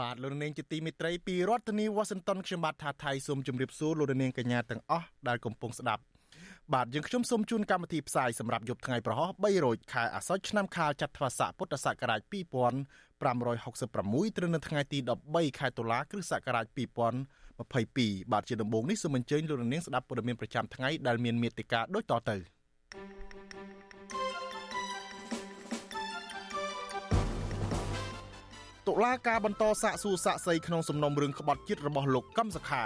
បាទលោកនាងជាទីមេត្រីពីរដ្ឋធានី Washington ខ្ញុំបាទថាថៃសូមជម្រាបសួរលោកនាងកញ្ញាទាំងអស់ដែលកំពុងស្ដាប់បាទយើងខ្ញុំសូមជូនកម្មវិធីផ្សាយសម្រាប់យប់ថ្ងៃប្រហោះ3រោចខែអាសត់ឆ្នាំខាលចត្វាស័កពុទ្ធសករាជ2566ត្រូវនៅថ្ងៃទី13ខែតុលាគ្រិស្តសករាជ2022បាទជាដំបូងនេះសូមអញ្ជើញលោកនាងស្ដាប់ព័ត៌មានប្រចាំថ្ងៃដែលមានមេត្តាដូចតទៅ តុលាការបន្តសាកសួរសាកសីក្នុងសំណុំរឿងក្បត់ជាតិរបស់លោកកឹមសុខា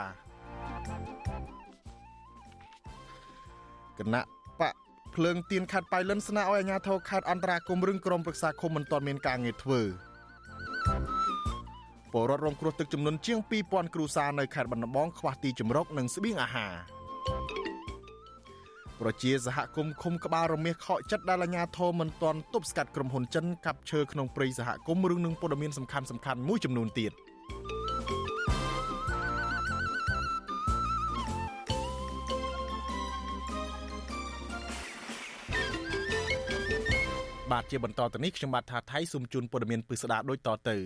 គណៈបកភ្លើងទៀនខេត្តបៃលិនស្នើឲ្យអាជ្ញាធរខេត្តអន្តរាគមរឿងក្រុមប្រឹក្សាឃុំមិនទាន់មានការងារធ្វើពលរដ្ឋរងគ្រោះទឹកចំនួនជាង2000គ្រួសារនៅខេត្តបាត់ដំបងខ្វះទីជម្រកនិងស្បៀងអាហារ ប្រជាសហគមន៍ឃុំក្បាលរមាសខកចិត្តដែលអាជ្ញាធរមិនទាន់ទប់ស្កាត់ក្រុមហ៊ុនចិនកាប់ឈើក្នុងព្រៃសហគមន៍រឿងនឹងព័ត៌មានសំខាន់សំខាន់មួយចំនួនទៀតបាទជាបន្តទៅនេះខ្ញុំបាទថាថៃសូមជូនព័ត៌មានពិស្ដាដូចតទៅ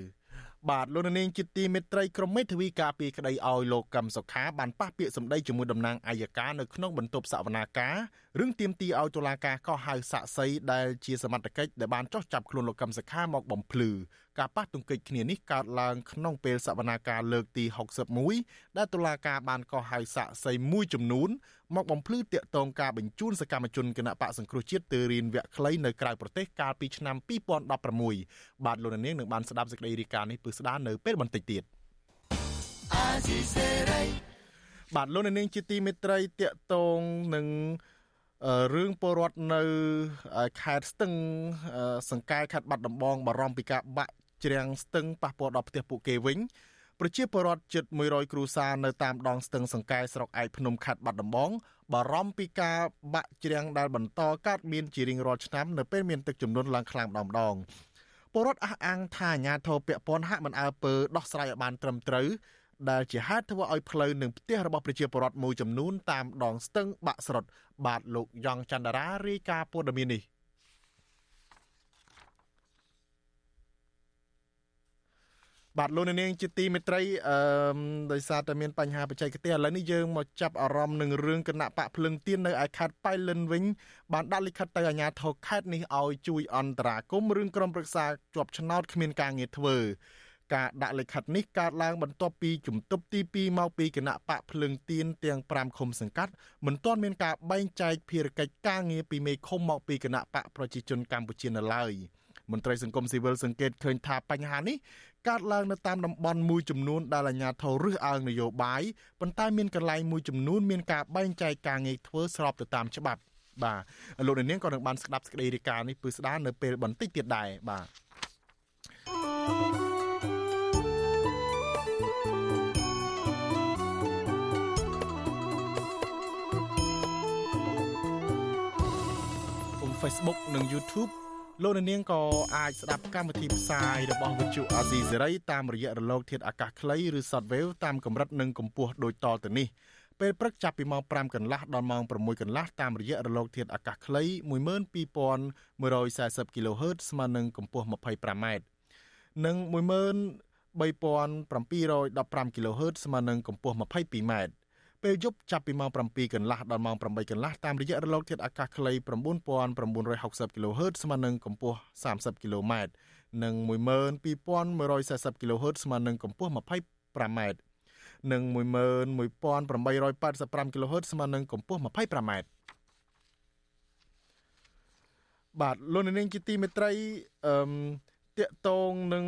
បាទលោកនាងជាទីមេត្រីក្រុមមេធាវីការពីក្តីឲ្យលោកកឹមសុខាបានប៉ះពាក្យសម្ដីជាមួយតំណាងអัยការនៅក្នុងបន្ទប់សវនាការរឿងទៀមទីឲ្យតុលាការកោះហៅសាក់សីដែលជាសមត្ថកិច្ចដែលបានចោះចាប់ខ្លួនលោកកឹមសុខាមកបំភ្លឺ ការប៉ះទង្គិចគ្នានេះកើតឡើងក្នុងពេលសវនាការលើកទី61ដែលតុលាការបានកោះហៅសាក់សីមួយចំនួនមកបំភ្លឺតាកតងការបញ្ជូនសកម្មជនគណៈបកសង្គ្រោះជាតិទៅរៀនវគ្គខ្លីនៅក្រៅប្រទេសកាលពីឆ្នាំ2016បាទលោកនាងនឹងបានស្ដាប់សេចក្តីរាយការណ៍នេះពឹស្ដារនៅពេលបន្តិចទៀតបាទលោកនាងជាទីមេត្រីតាកតងនឹងរឿងពលរដ្ឋនៅខេត្តស្ទឹងសង្កែខេត្តបាត់ដំបងបារម្ភពីការបាក់ ជ្រាំងស្ទឹងប៉ះពាល់ដល់ផ្ទះពួកគេវិញប្រជាពលរដ្ឋជិត100គ្រួសារនៅតាមដងស្ទឹងសង្កែស្រុកឯកភ្នំខេត្តបាត់ដំបងបារម្ភពីការបាក់ជ្រាំងដែលបន្តកើតមានជារៀងរាល់ឆ្នាំនៅពេលមានទឹកជំនន់ឡើងខ្លាំងម្ដងម្ដងពលរដ្ឋអះអាងថាអាញាធរពពាន់ហាក់មិនអើពើដោះស្រាយឲ្យបានត្រឹមត្រូវដែលជាហេតុធ្វើឲ្យផ្លូវនិងផ្ទះរបស់ប្រជាពលរដ្ឋមួយចំនួនតាមដងស្ទឹងបាក់ស្រុតបាទលោកយ៉ងច័ន្ទរារាយការណ៍ព័ត៌មាននេះ បាទលោកនាងជាទីមេត្រីអឺដោយសារតែមានបញ្ហាបច្ចេកទេសឥឡូវនេះយើងមកចាប់អារម្មណ៍នឹងរឿងគណៈបកភ្លឹងទៀននៅឯខេត្តប៉ៃលិនវិញបានដាក់លិខិតទៅអាជ្ញាធរខេត្តនេះឲ្យជួយអន្តរាគមរឿងក្រុមប្រឹក្សាជាប់ឆ្នោតគ្មានការងារធ្វើការដាក់លិខិតនេះកើតឡើងបន្ទាប់ពីជំទប់ទី2មកពីគណៈបកភ្លឹងទៀនទាំង5ឃុំសង្កាត់មិនទាន់មានការបែងចែកភារកិច្ចការងារពីមេឃុំមកពីគណៈបកប្រជាជនកម្ពុជានៅឡើយ មន្ត្រីសង្គមស៊ីវិលសង្កេតឃើញថាបញ្ហានេះកើតឡើងនៅតាមតំបន់មួយចំនួនដែលអាជ្ញាធររើសអើងនយោបាយប៉ុន្តែមានកន្លែងមួយចំនួនមានការបែងចែកការងារធ្វើស្របទៅតាមច្បាប់បាទលោកនាងក៏នឹងបានស្ដាប់សេចក្តីរាយការណ៍នេះពឺស្ដារនៅពេលបន្តិចទៀតដែរបាទ Facebook និង YouTube លោកនាងក៏អាចស្ដាប់កម្មវិធីផ្សាយរបស់វិទ្យុអាស៊ីសេរីតាមរយៈរលក ធាតុអាកាសខ្លីឬ Shortwave តាមកម្រិតនិងកម្ពស់ដូចតទៅនេះពេលព្រឹកចាប់ពីម៉ោង5កន្លះដល់ម៉ោង6កន្លះតាមរយៈរលកធាតុអាកាសខ្លី12140 kHz ស្មើនឹងកម្ពស់ 25m និង13715 kHz ស្មើនឹងកម្ពស់ 22m ពេលយប់ចាប់ពីម៉ោង7កន្លះដល់ម៉ោង8កន្លះតាមរយៈរលកធាតុអាកាសខ្លី9960 kHz ស្មើនឹងកម្ពស់ 30 km និង12140 kHz ស្មើនឹងកម្ពស់ 25m និង11885 kHz ស្មើនឹងកម្ពស់ 25m បាទលោកនាងជាទីមេត្រីអឺ តកតងនឹង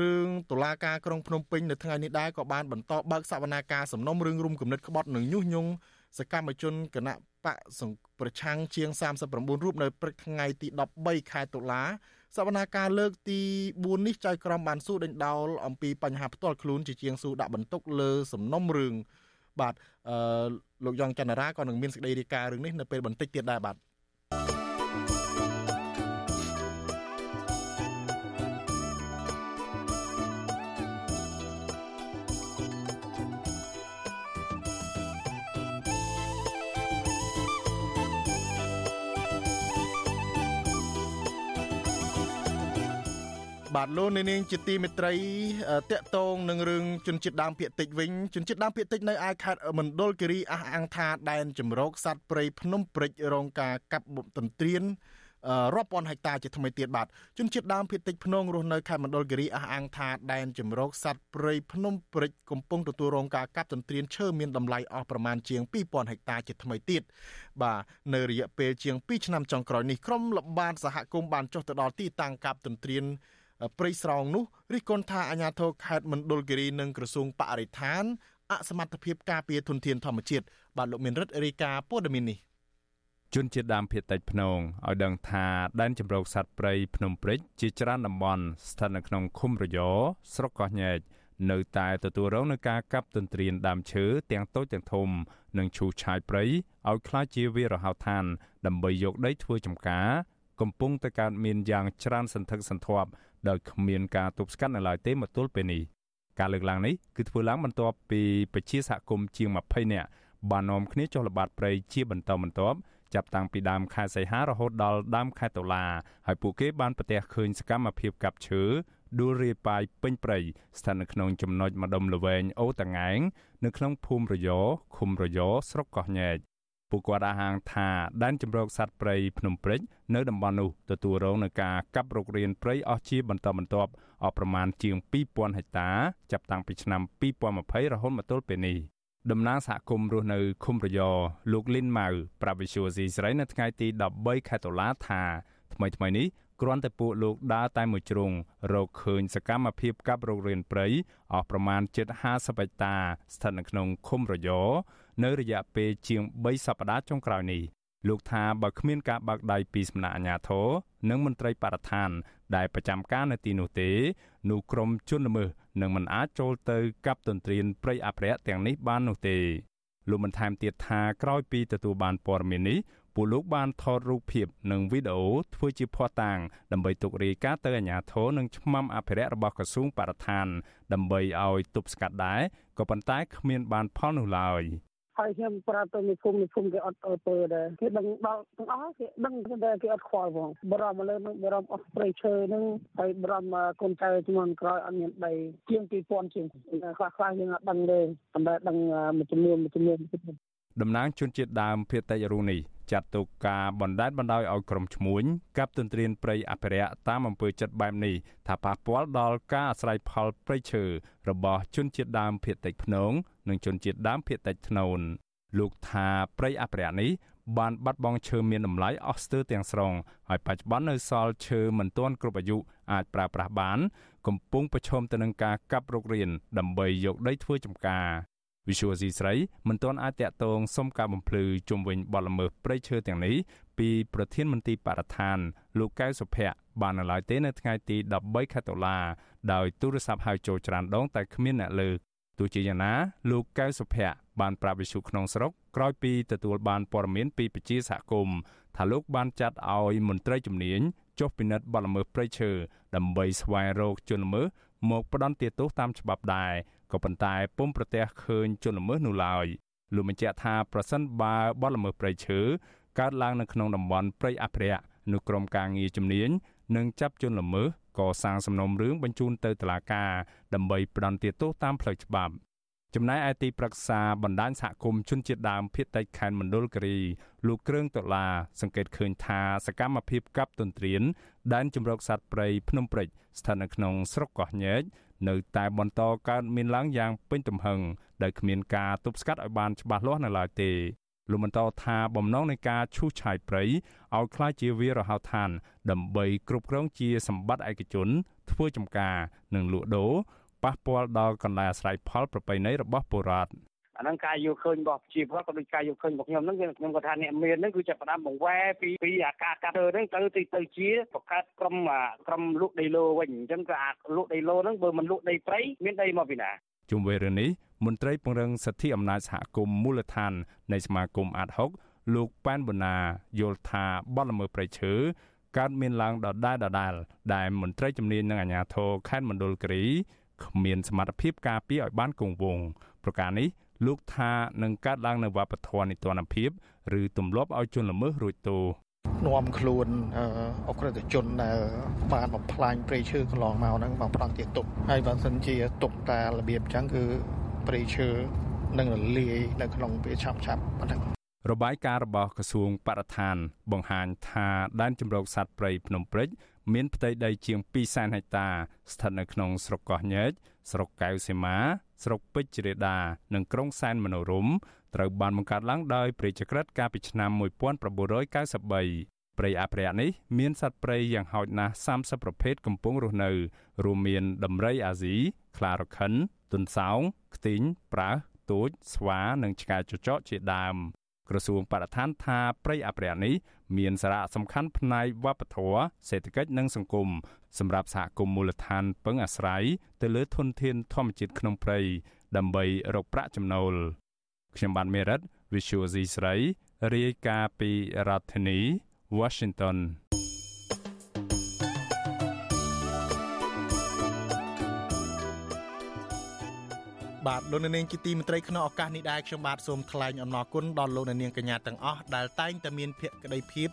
រឿងតុលាការក្រុងភ្នំពេញនៅថ្ងៃនេះដែរក៏បានបន្តបើកសវនាការសំណុំរឿងរុំគំនិតក្បត់និងញុះញង់សកម្មជនគណៈបកប្រឆាំងជាង39រូបនៅព្រឹកថ្ងៃទី13ខែតុលាសវនាការលើកទី4នេះចៅក្រមបានសួរដេញដោលអំពីបញ្ហាផ្ទាល់ខ្លួនជាជាងសួរដាក់បន្ទុកលើសំណុំរឿងបាទអឺលោកយ៉ងច័ន្ទរាក៏នឹងមានសេចក្តីរាយការណ៍រឿងនេះនៅពេលបន្តិចទៀតដែរបាទ បាទលោកនាងជាទីមេត្រីតកតងនឹងរឿងជនជាតិដើមភាគតិចវិញជនជាតិដើមភាគតិចនៅឯខេត្តមណ្ឌលគិរីអះអាងថាដែនជំរកសត្វព្រៃភ្នំព្រិចរងការកាប់បំទន្ទ្រានរាប់ពាន់ហិកតាជាថ្មីទៀតបាទជនជាតិដើមភាគតិចភ្នងរស់នៅខេត្តមណ្ឌលគិរីអះអាងថាដែនជំរកសត្វព្រៃភ្នំព្រិចកំពុងទទួលរងការកាប់ទន្ទ្រានឈើមានតម្លៃអស់ប្រមាណជាង2000ហិកតាជាថ្មីទៀតបាទនៅរយៈពេលជាង2ឆ្នាំចុងក្រោយនេះក្រុមលបានសហគមន៍បានចុះទៅដល់ទីតាំងកាប់ទន្ទ្រាន ព្រៃស្រោងនោះរិះគន់ថាអាជ្ញាធរខេត្តមណ្ឌលគិរីនិងក្រសួងបរិស្ថានអសមត្ថភាពការពារធនធានធម្មជាតិបាទលោកមានរិទ្ធរាយការណ៍ព័ត៌មាននេះជនជាតិដើមភាគតិចភ្នងឲ្យដឹងថាដែនជម្រកសត្វព្រៃភ្នំព្រិចជាច្រើនតំបន់ស្ថិតនៅក្នុងឃុំរយស្រុកកោះញែកនៅតែទទួលរងនឹងការកាប់ទន្ទ្រានដើមឈើទាំងតូចទាំងធំនិងឈូសឆាយព្រៃឲ្យក្លាយជាវាលរហោឋាន ដើម្បីយកដីធ្វើចម្ការ កំពុងតែកើតមានយ៉ាងច្រើនសន្ធឹកសន្ធាប់ ដោយគ្មានការទប់ស្កាត់នៅឡើយទេមកទល់ពេលនេះការលើកឡើងនេះគឺធ្វើឡើងបន្ទាប់ពីប្រជាសហគមន៍ជាង20នាក់បាននាំគ្នាចុះល្បាតព្រៃជាបន្តបន្ទាប់ចាប់តាំងពីដើមខែសីហារហូតដល់ដើមខែតុលាហើយពួកគេបានប្រទះឃើញសកម្មភាពកាប់ឈើដួលរាយប៉ាយពេញព្រៃស្ថិតនៅក្នុងចំណុចម្ដុំល្វែងអូតងែងនៅក្នុងភូមិរយឃុំរយស្រុកកោះញែក ពួកគាត់អះអាងថាដែនជម្រកសត្វព្រៃភ្នំព្រិចនៅតំបន់នោះទទួលរងនឹងការកាប់រុករានព្រៃអស់ជាបន្តបន្ទាប់អស់ប្រមាណជាង2000ហិកតាចាប់តាំងពីឆ្នាំ2020រហូតមកទល់ពេលនេះតំណាងសហគមន៍រស់នៅឃុំរយលោកលីនម៉ៅប្រាប់វិសុយស៊ីស្រីនៅថ្ងៃទី13ខែតុលាថាថ្មីថ្មីនេះគ្រាន់តែពួកលោកដើរតែមួយជ្រុងរកឃើញសកម្មភាពកាប់រុករានព្រៃអស់ប្រមាណជិត50ហិកតាស្ថិតនៅក្នុងឃុំរយ នៅរយៈពេលជាង3សប្តាហ៍ចុងក្រោយនេះលោកថាបើគ្មានការបើកដៃពីសំណាក់អាជ្ញាធរនិងមន្ត្រីបរិស្ថាន ដែលប្រចាំការនៅទីនោះទេនោះក្រុមជនល្មើសនឹងមិនអាចចូលទៅកាប់ទន្ទ្រានព្រៃអភិរក្សទាំងនេះបាននោះទេលោកបានថែមទៀតថាក្រោយពីទទួលបានព័ត៌មាននេះពួកលោកបានថតរូបភាពនិងវីដេអូធ្វើជាភស្តុតាងដើម្បីទុករាយការណ៍ទៅអាជ្ញាធរនិងឆ្មាំអភិរក្សរបស់ក្រសួងបរិស្ថាន ដើម្បីឲ្យទប់ស្កាត់ដែរក៏ប៉ុន្តែគ្មានបានផលនោះឡើយ។ ហើយខ្ញុំប្រាប់ទៅមេភូមិមេភូមិគេអត់អើពើដែរគេដឹងដល់ទាំងអស់គេដឹងតែគេអត់ខ្វល់ផងបរមលើនឹងបរមអស់ព្រៃឈើនឹងហើយបរមកូនចៅជំនាន់ក្រោយអត់មានដីជាង2000ជាងខ្លះខ្លះយើងអត់ដឹងទេប៉ុន្តែដឹងមួយចំនួនមួយចំនួនតំណាងជនជាតិដើមភាគតិចរូនេះ ចាត់ទុកការបណ្តែតបណ្ដោយឲ្យក្រុមឈ្មួញកັບទន្ទ្រានព្រៃអភិរក្សតាមអំពើចិត្តបែបនេះថាប៉ះពាល់ដល់ការអាស្រ័យផលព្រៃឈើរបស់ជនជាតិដើមភាគតិចភ្នងនិងជនជាតិដើមភាគតិចធ្នូនលោកថាព្រៃអភិរក្សនេះបានបាត់បង់ឈើមានតម្លៃអស់ស្ទើរទាំងស្រុងហើយបច្ចុប្បន្ននៅសល់ឈើមិនទាន់គ្រប់អាយុអាចប្រើប្រាស់បាន កំពុងប្រឈមទៅនឹងការកាប់រុករានដើម្បីយកដីធ្វើចម្ការ វិសុវស៊ីស្រីមិនទាន់អាចតាក់ទងសុំការបំភ្លឺជុំវិញបទល្មើសព្រៃឈើទាំងនេះពីប្រធានមន្ត្រីបរិស្ថានលោកកៅសុភ័ក្របាននៅឡើយទេនៅថ្ងៃទី13ខែតុលាដោយទូរស័ព្ទហៅចូលច្រានដងតែគ្មានអ្នកលើកទោះជាយ៉ាងណាលោកកៅសុភ័ក្របានប្រាប់វិសុក្នុងស្រុកក្រោយពីទទួលបានព័ត៌មានពីប្រជាសហគមន៍ថាលោកបានចាត់ឲ្យមន្ត្រីជំនាញចុះពិនិត្យបទល្មើសព្រៃឈើដើម្បីស្វែងរកជនល្មើសមកផ្ដន្ទាទោសតាមច្បាប់ដែរ ក៏ប៉ុន្តែពុំប្រទះឃើញជនល្មើសនោះឡើយលោកបញ្ជាក់ថាប្រសិនបើបទល្មើសព្រៃឈើកើតឡើងនៅក្នុងតំបន់ព្រៃអភិរក្សនោះក្រុមការងារជំនាញនឹងចាប់ជនល្មើសកសាងសំណុំរឿងបញ្ជូនទៅតុលាការដើម្បីផ្ដន្ទាទោសតាមផ្លូវច្បាប់ ចំណែកឯទីប្រឹក្សាបណ្ដាញសហគមន៍ជនជាតិដើមភាគតិចខេត្តមណ្ឌលគិរីលោកគ្រឿងដុល្លារសង្កេតឃើញថាសកម្មភាពកាប់ទន្ទ្រានដែនជម្រកសត្វព្រៃភ្នំព្រិចស្ថិតនៅក្នុងស្រុកកោះញែកនៅតែបន្តកើតមានឡើងយ៉ាងពេញទំហឹងដោយគ្មានការទប់ស្កាត់ឲ្យបានច្បាស់លាស់នៅឡើយទេលោកបន្តថាបំណងនៃការឈូសឆាយព្រៃឲ្យคล้ายជាវារហោឋាន ដើម្បីគ្រប់គ្រងជាសម្បត្តិឯកជន ធ្វើចំការនិងលក់ដូរ ប៉ះពាល់ដល់កន្លែងអាស្រ័យផលប្រពៃណីរបស់ពលរដ្ឋអាហ្នឹងការយល់ឃើញរបស់ប្រជាពលរដ្ឋក៏ដូចការយល់ឃើញរបស់ខ្ញុំហ្នឹងខ្ញុំក៏ថាអ្នកមានហ្នឹងគឺចាប់ផ្ដើមបង្វែរពីពីអាការកាត់ធ្វើហ្នឹងទៅទៅទៅជាបង្កើតក្រុមក្រុមលក់ដីឡូវិញអញ្ចឹងក៏អាលក់ដីឡូហ្នឹងបើមិនលក់ដីព្រៃមានដីមកពីណាជុំវិញរឿងនេះមន្ត្រីពង្រឹងសិទ្ធិអំណាចសហគមន៍មូលដ្ឋាននៃសមាគមអាត6លោកប៉ែនបូណាយល់ថាបទល្មើសព្រៃឈើកើតមានឡើងដដែលដដែលដែលមន្ត្រីជំនាញនិងអាជ្ញាធរខេត្តមណ្ឌលគិរី គ្មានសមត្ថភាពការពារឲ្យបានគង់វង្សប្រការនេះលោកថានឹងកើតឡើងនៅវប្បធម៌នីតិរដ្ឋភាពឬទម្លាប់ឲ្យជនល្មើសរួចទោសនាំខ្លួនអក្រិតជនដែលបានបំផ្លាញព្រៃឈើកន្លងមកហ្នឹងមកប្រត់ជាទុកហើយបើសិនជាទុកតែរបៀបអញ្ចឹងគឺព្រៃឈើនឹងរលាយនៅក្នុងពេលឆាប់ឆាប់ប៉ុណ្ណឹងរបាយការណ៍របស់ក្រសួងបរិស្ថាន បង្ហាញថាដែនជម្រកសត្វព្រៃភ្នំព្រិច មានផ្ទៃដីជាង2សែនហិកតា ស្ថិតនៅក្នុងស្រុកកោះញែកស្រុកកៅសីមា ស្រុកពេជ្ររេដានិងក្រុងសែនមនោរម្យត្រូវបានបង្កើតឡើងដោយព្រះចក្រិតកាលពីឆ្នាំ1993ព្រៃអភិរក្សនេះមានសត្វព្រៃយ៉ាងហោចណាស់30ប្រភេទកំពុងរស់នៅ រួមមានដំរីអាស៊ីខ្លារខិនទុនសោងខ្ទីងប្រើសទូចស្វានិងឆ្កែចចកជាដើម ក្រសួងបរិស្ថានថាព្រៃអភិរក្សនេះមានសារៈសំខាន់ផ្នែកវប្បធម៌សេដ្ឋកិច្ចនិងសង្គមសម្រាប់សហគមន៍មូលដ្ឋានពឹងអាស្រ័យទៅលើធនធានធម្មជាតិក្នុងព្រៃដើម្បីរកប្រាក់ចំណូលខ្ញុំបានមេរិត Visual C ស្រីរាយការណ៍ពីរដ្ឋធានី Washington បាទលោកនាងជាទីមេត្រីក្នុងឱកាសនេះដែរខ្ញុំបាទសូមថ្លែងអំណរគុណដល់លោកនាងកញ្ញាទាំងអស់ដែលតែងតែមានភក្ដីភាព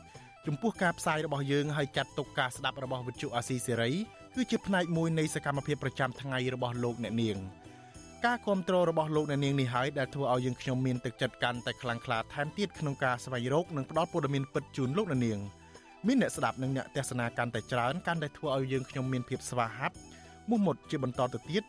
ចំពោះការផ្សាយរបស់យើងហើយចាត់ទុកការស្ដាប់របស់វិទ្យុអាស៊ីសេរីគឺជាផ្នែកមួយនៃសកម្មភាពប្រចាំថ្ងៃរបស់លោកអ្នកនាងការគ្រប់គ្រងរបស់លោកអ្នកនាងនេះហើយដែលធ្វើឲ្យយើងខ្ញុំមានទឹកចិត្តកាន់តែខ្លាំងក្លាថែមទៀតក្នុងការស្វែងរកនិងផ្តល់ព័ត៌មានពិតជូនលោកអ្នកនាងមានអ្នកស្ដាប់និងអ្នកទស្សនាកាន់តែច្រើនកាន់តែធ្វើឲ្យយើងខ្ញុំមានភាពស្វាហាប់មោះមុតជាបន្តទៅទៀត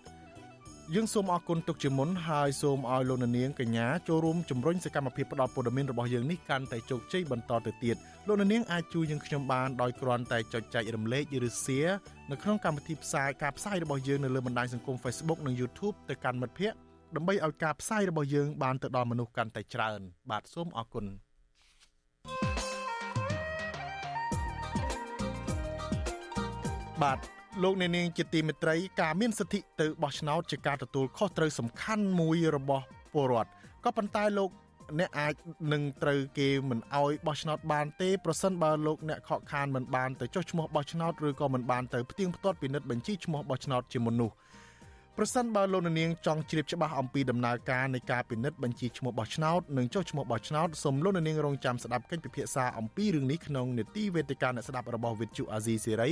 យើងសូមអរគុណទុកជាមុនហើយសូមឲ្យលោកនាងកញ្ញាចូលរួមជំរុញសកម្មភាពផ្តល់ព័ត៌មានរបស់យើងនេះកាន់តែជោគជ័យបន្តទៅទៀតលោកនាងអាចជួយយើងខ្ញុំបានដោយគ្រាន់តែចុចចែករំលែកឬ Share នៅក្នុងកម្មវិធីផ្សាយការផ្សាយរបស់យើងនៅលើបណ្ដាញសង្គម Facebook និង YouTube ទៅកាន់មិត្តភ័ក្តិដើម្បីឲ្យការផ្សាយរបស់យើងបានទៅដល់មនុស្សកាន់តែច្រើន បាទសូមអរគុណបាទ លោកអ្នកនាងជាទីមេត្រីការមានសិទ្ធិទៅបោះឆ្នោតជាការទទួលខុសត្រូវសំខាន់មួយរបស់ពលរដ្ឋក៏ប៉ុន្តែលោកអ្នកអាចនឹងត្រូវគេមិនអោយបោះឆ្នោតបានទេប្រសិនបើលោកអ្នកខកខានមិនបានទៅចុះឈ្មោះបោះឆ្នោតឬក៏មិនបានទៅផ្ទៀងផ្ទាត់ពិនិត្យបញ្ជីឈ្មោះបោះឆ្នោតជាមុននោះប្រសិនបើលោកនាងចង់ជ្រាបច្បាស់អំពីដំណើរការនៃការពិនិត្យបញ្ជីឈ្មោះបោះឆ្នោតនិងចុះឈ្មោះបោះឆ្នោតសូមលោកនាងរងចាំស្ដាប់កិច្ចពិភាក្សាអំពីរឿងនេះក្នុងនេតិវេទិកាអ្នកស្ដាប់របស់វិទ្យុអាស៊ីសេរី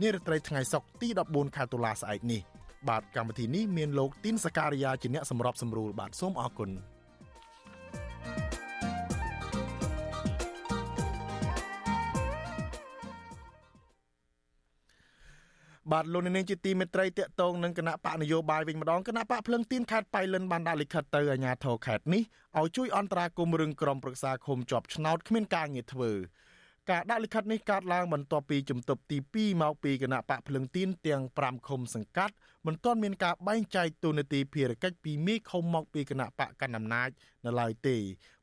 នារាត្រីថ្ងៃសុក្រទី14ខែតុលាស្អែកនេះបាទកម្មវិធីនេះមានលោកទីនសការីយ៉ាជាអ្នកសម្របសម្រួលបាទសូមអរគុណបាទលោកនាងជាទីមេត្រីតកតងនឹងគណៈបកនយោបាយវិញម្ដងគណៈបកភ្លឹងទៀនខេត្តបៃលិនបានដាក់លិខិតទៅអាជ្ញាធរខេត្តនេះឲ្យជួយអន្តរាគមន៍រឿងក្រុមប្រឹក្សាឃុំជាប់ឆ្នោតគ្មានការងារធ្វើ ការដាក់លិខិតនេះកើតឡើងបន្ទាប់ពីជំទប់ទី2មកពីគណៈបកភ្លឹងទៀនទាំង5ឃុំសង្កាត់មិនទាន់មានការបែងចែកទូនាទីភារកិច្ចពីមេឃុំមកពីគណៈបកកណ្ដាលអំណាចនៅឡើយទេ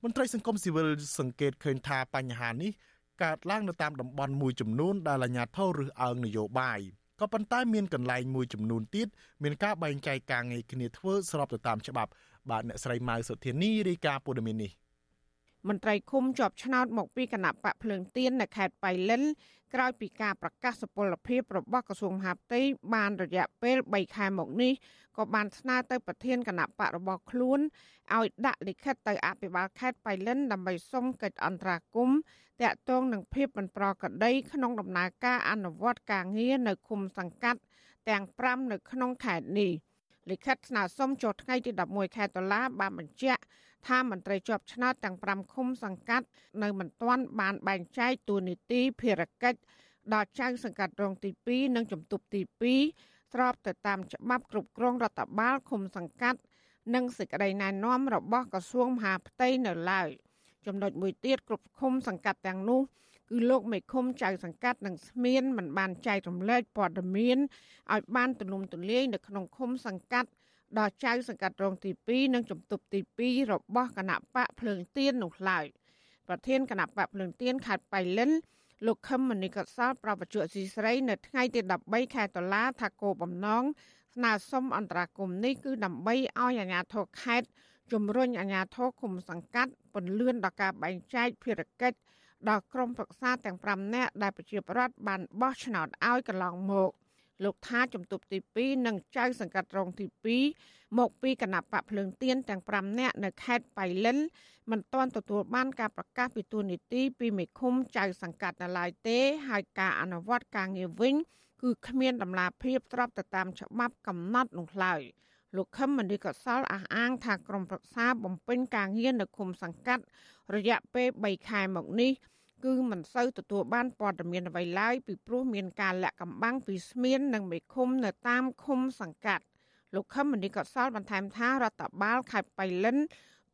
មន្ត្រីសង្គមស៊ីវិលសង្កេតឃើញថាបញ្ហានេះកើតឡើងនៅតាមតំបន់មួយចំនួនដែលអាជ្ញាធររើសអើងនយោបាយក៏ប៉ុន្តែមានកន្លែងមួយចំនួនទៀតមានការបែងចែកការងារគ្នាធ្វើស្របទៅតាមច្បាប់បាទអ្នកស្រីម៉ៅសុធានីរាយការណ៍ព័ត៌មាននេះ មន្ត្រីឃុំជាប់ឆ្នោតមកពីគណៈបកភ្លើងទៀននៅខេត្តបៃលិនក្រោយពីការប្រកាសសុពលភាពរបស់ក្រសួងមហាផ្ទៃបានរយៈពេល3ខែមកនេះក៏បានស្នើទៅប្រធានគណៈបករបស់ខ្លួនឲ្យដាក់លិខិតទៅអភិបាលខេត្តបៃលិនដើម្បីសុំកិច្ចអន្តរាគមន៍តាក់ទងនឹងភាពមិនប្រក្រតីក្នុងដំណើរការអនុវត្តការងារនៅឃុំសង្កាត់ទាំង5នៅក្នុងខេត្តនេះលិខិតស្នើសុំចុះថ្ងៃទី11ខែតុលាបានបញ្ជាក់ ថាមន្ត្រីជាប់ឆ្នោតទាំង5ឃុំសង្កាត់នៅមិនទាន់បានបែងចែកតួនាទីភារកិច្ចដល់ចៅសង្កាត់រងទី2និងជំទប់ទី2ស្របទៅតាមច្បាប់គ្រប់គ្រងរដ្ឋបាលឃុំសង្កាត់និងសេចក្តីណែនាំរបស់ក្រសួងមហាផ្ទៃនៅឡើយចំណុចមួយទៀតគ្រប់ឃុំសង្កាត់ទាំងនោះគឺលោកមេឃុំចៅសង្កាត់និងស្មៀនមិនបានចែករំលែកព័ត៌មានឲ្យបានទូលំទូលាយនៅក្នុងឃុំសង្កាត់ ដល់ចៅសង្កាត់រងទី2និងជំទប់ទី2របស់គណៈបកភ្លើងទៀននោះឡើយប្រធានគណៈបកភ្លើងទៀនខេត្តបៃលិនលោកខឹមមនីកសលប្រពន្ធស៊ីស្រីនៅថ្ងៃទី13ខែតុលាថាគោបំណងស្នើសុំអន្តរាគមនេះគឺដើម្បីឲ្យអាជ្ញាធរខេត្តជំរុញអាជ្ញាធរគុំសង្កាត់ពន្លឿនដល់ការបែងចែកភារកិច្ចដល់ក្រុមប្រឹក្សាទាំង5នាក់ដែលប្រជាប្រដ្ឋបានបោះឆ្នោតឲ្យកន្លងមក លោកថាជំទប់ទី2និងចៅសង្កាត់រងទី2មកពីគណៈបកភ្លើងទៀនទាំង5នាក់នៅខេត្តបៃលិនមិនទាន់ទទួលបានការប្រកាសពីទួលនីតិពីមេឃុំចៅសង្កាត់នៅឡើយទេ ហើយការអនុវត្តការងារវិញ គឺគ្មានដំណាភាពស្របទៅតាមច្បាប់កំណត់នោះឡើយលោកខឹមមនីកសលអះអាងថាក្រមប្រឹក្សាបំពេញការងារនៅឃុំសង្កាត់ រយៈពេល3ខែមកនេះ គឺមិនសូវទទួលបានព័ត៌មានអ្វីឡើយពីព្រោះមានការលាក់កំបាំងពីស្មៀននិងមេឃុំនៅតាមឃុំសង្កាត់លោកខឹមមនីកសលបន្ថែមថារដ្ឋបាលខេត្តបៃលិន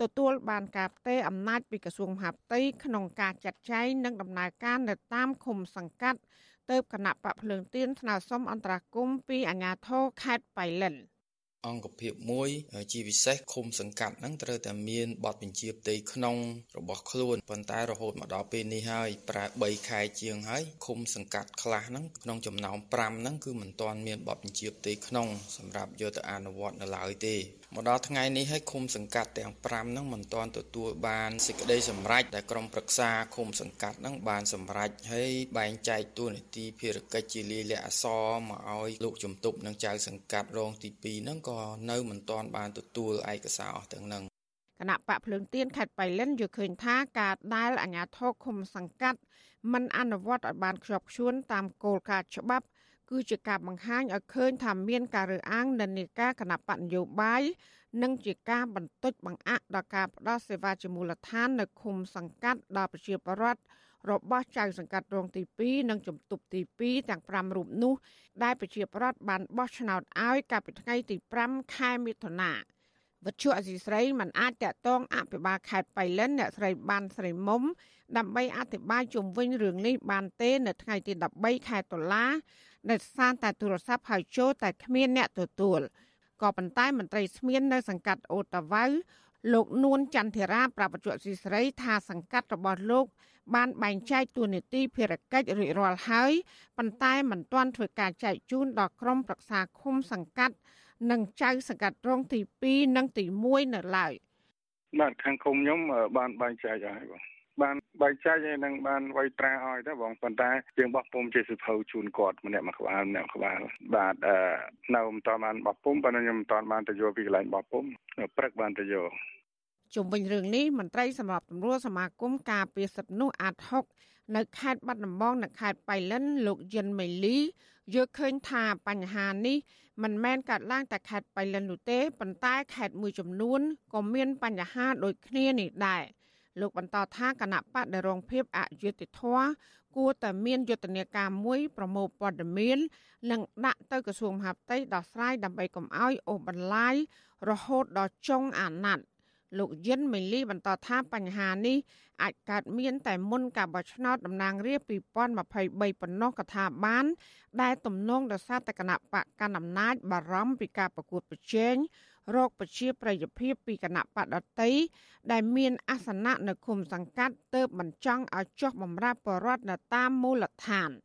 ទទួលបានការផ្ទេរអំណាចពីក្រសួងមហាផ្ទៃក្នុងការចាត់ចែងនិងដំណើរការនៅតាមឃុំសង្កាត់ទៅគណៈបកភ្លើងទៀនស្នើសុំអន្តរាគមពីអាជ្ញាធរខេត្តបៃលិន។ អង្គភាពមួយជាពិសេសឃុំសង្កាត់ហ្នឹងត្រូវតែមានបទបញ្ជាផ្ទៃក្នុងរបស់ខ្លួនប៉ុន្តែរហូតមកដល់ពេលនេះហើយប្រើ3ខែជាងហើយឃុំសង្កាត់ខ្លះហ្នឹងក្នុងចំណោម5ហ្នឹងគឺមិនទាន់មានបទបញ្ជាផ្ទៃក្នុងសម្រាប់យកទៅអនុវត្តនៅឡើយទេ មកដល់ថ្ងៃនេះហើយឃុំសង្កាត់ទាំង5ហ្នឹងមិនទាន់ទទួលបានសេចក្តីសម្រេចដែលក្រុមប្រឹក្សាឃុំសង្កាត់ហ្នឹងបានសម្រេចហើយបែងចែកតួនាទីភារកិច្ចជាលាយលក្ខណ៍អសរមកឲ្យលោកជំទប់និងចៅសង្កាត់រងទី2ហ្នឹងក៏នៅមិនទាន់បានទទួលឯកសារអស់ទាំងហ្នឹងគណៈបកភ្លើងទៀនខេត្តបៃលិនយល់ឃើញថាការដែលអាជ្ញាធរឃុំសង្កាត់មិនអនុវត្តឲ្យបានខ្ជាប់ខ្ជួនតាមគោលការណ៍ច្បាប់ គឺជាការបង្ហាញឲ្យឃើញថាមានការរើសអើងនិន្នាការគណៈបកនយោបាយនិងជាការបន្ទុចបង្អាក់ដល់ការផ្តល់សេវាជាមូលដ្ឋាននៅឃុំសង្កាត់ដល់ប្រជាពលរដ្ឋរបស់ចៅសង្កាត់រងទី2និងជំទប់ទី2ទាំង5រូបនោះ ដែលប្រជាពលរដ្ឋបានបោះឆ្នោតឲ្យកាលពីថ្ងៃទី5ខែមិថុនាវត្ថុអសីស្រីមិនអាចតកតងអភិបាលខេត្តបៃលិនអ្នកស្រីបានស្រីមុំដើម្បីអធិប្បាយជុំវិញរឿងនេះបានទេ នៅថ្ងៃទី13ខែតុលា ដោយសារតែទូរស័ព្ទហៅចូលតែគ្មានអ្នកទទួលក៏ប៉ុន្តែមន្ត្រីស្មៀននៅសង្កាត់អូតាវ៉ៅលោកនួនចន្ទធារាប្រាប់បច្ចុប្បន្នស៊ីស្រីថាសង្កាត់របស់លោក បានបែងចែកតួនាទីភារកិច្ចរួចរាល់ហើយប៉ុន្តែមិនទាន់ធ្វើការចែកជូនដល់ក្រុមប្រឹក្សាឃុំសង្កាត់ និងចៅសង្កាត់រងទី2និងទី1នៅឡើយបាទខាងឃុំខ្ញុំបានបែងចែកហើយបង បានបែងចែកហើយនឹងបានវៃត្រាឲ្យដែរបងប៉ុន្តែយើងបោះពុំជាសិភៅជូនគាត់ម្នាក់មួយក្បាលម្នាក់ក្បាលបាទនៅមិនតាន់បានបោះពុំប៉ុន្តែខ្ញុំមិនតាន់បានទៅយកពីកន្លែងបោះពុំព្រឹកបានទៅយកជុំវិញរឿងនេះមន្ត្រីសម្រាប់ទម្រួលសមាគមការពារសិទ្ធិនោះអាត6នៅខេត្តបាត់ដំបងនិងខេត្តបៃលិនលោកយិនមេលីយល់ឃើញថាបញ្ហានេះមិនមែនកាត់ឡើងតែខេត្តបៃលិននោះទេប៉ុន្តែខេត្តមួយចំនួនក៏មានបញ្ហាដូចគ្នានេះដែរ លោកបន្តថាគណៈបដិរងភាពអយុត្តិធម៌គួរតែមានយុទ្ធនាការមួយប្រមូលព័ត៌មាននិងដាក់ទៅក្រសួងមហាផ្ទៃដោះស្រាយដើម្បីកុំឲ្យអូសបន្លាយរហូតដល់ចុងអាណត្តិលោកយិនមេលីបន្តថាបញ្ហានេះអាចកើតមានតែមុនការបោះឆ្នោតតំណាងរាស្ត្រ2023ប៉ុណ្ណោះក៏ថាបាន ដែលទំនងដោយសារតែគណៈបកកណ្ដាលអំណាចបារម្ភពីការប្រកួតប្រជែង រកប្រជាប្រិយភាពពីគណៈបដតីដែលមានអាសនៈនៅឃុំសង្កាត់ទើបមិនចង់ឲ្យចុះបម្រើបរដ្ឋនៅតាមមូលដ្ឋាន។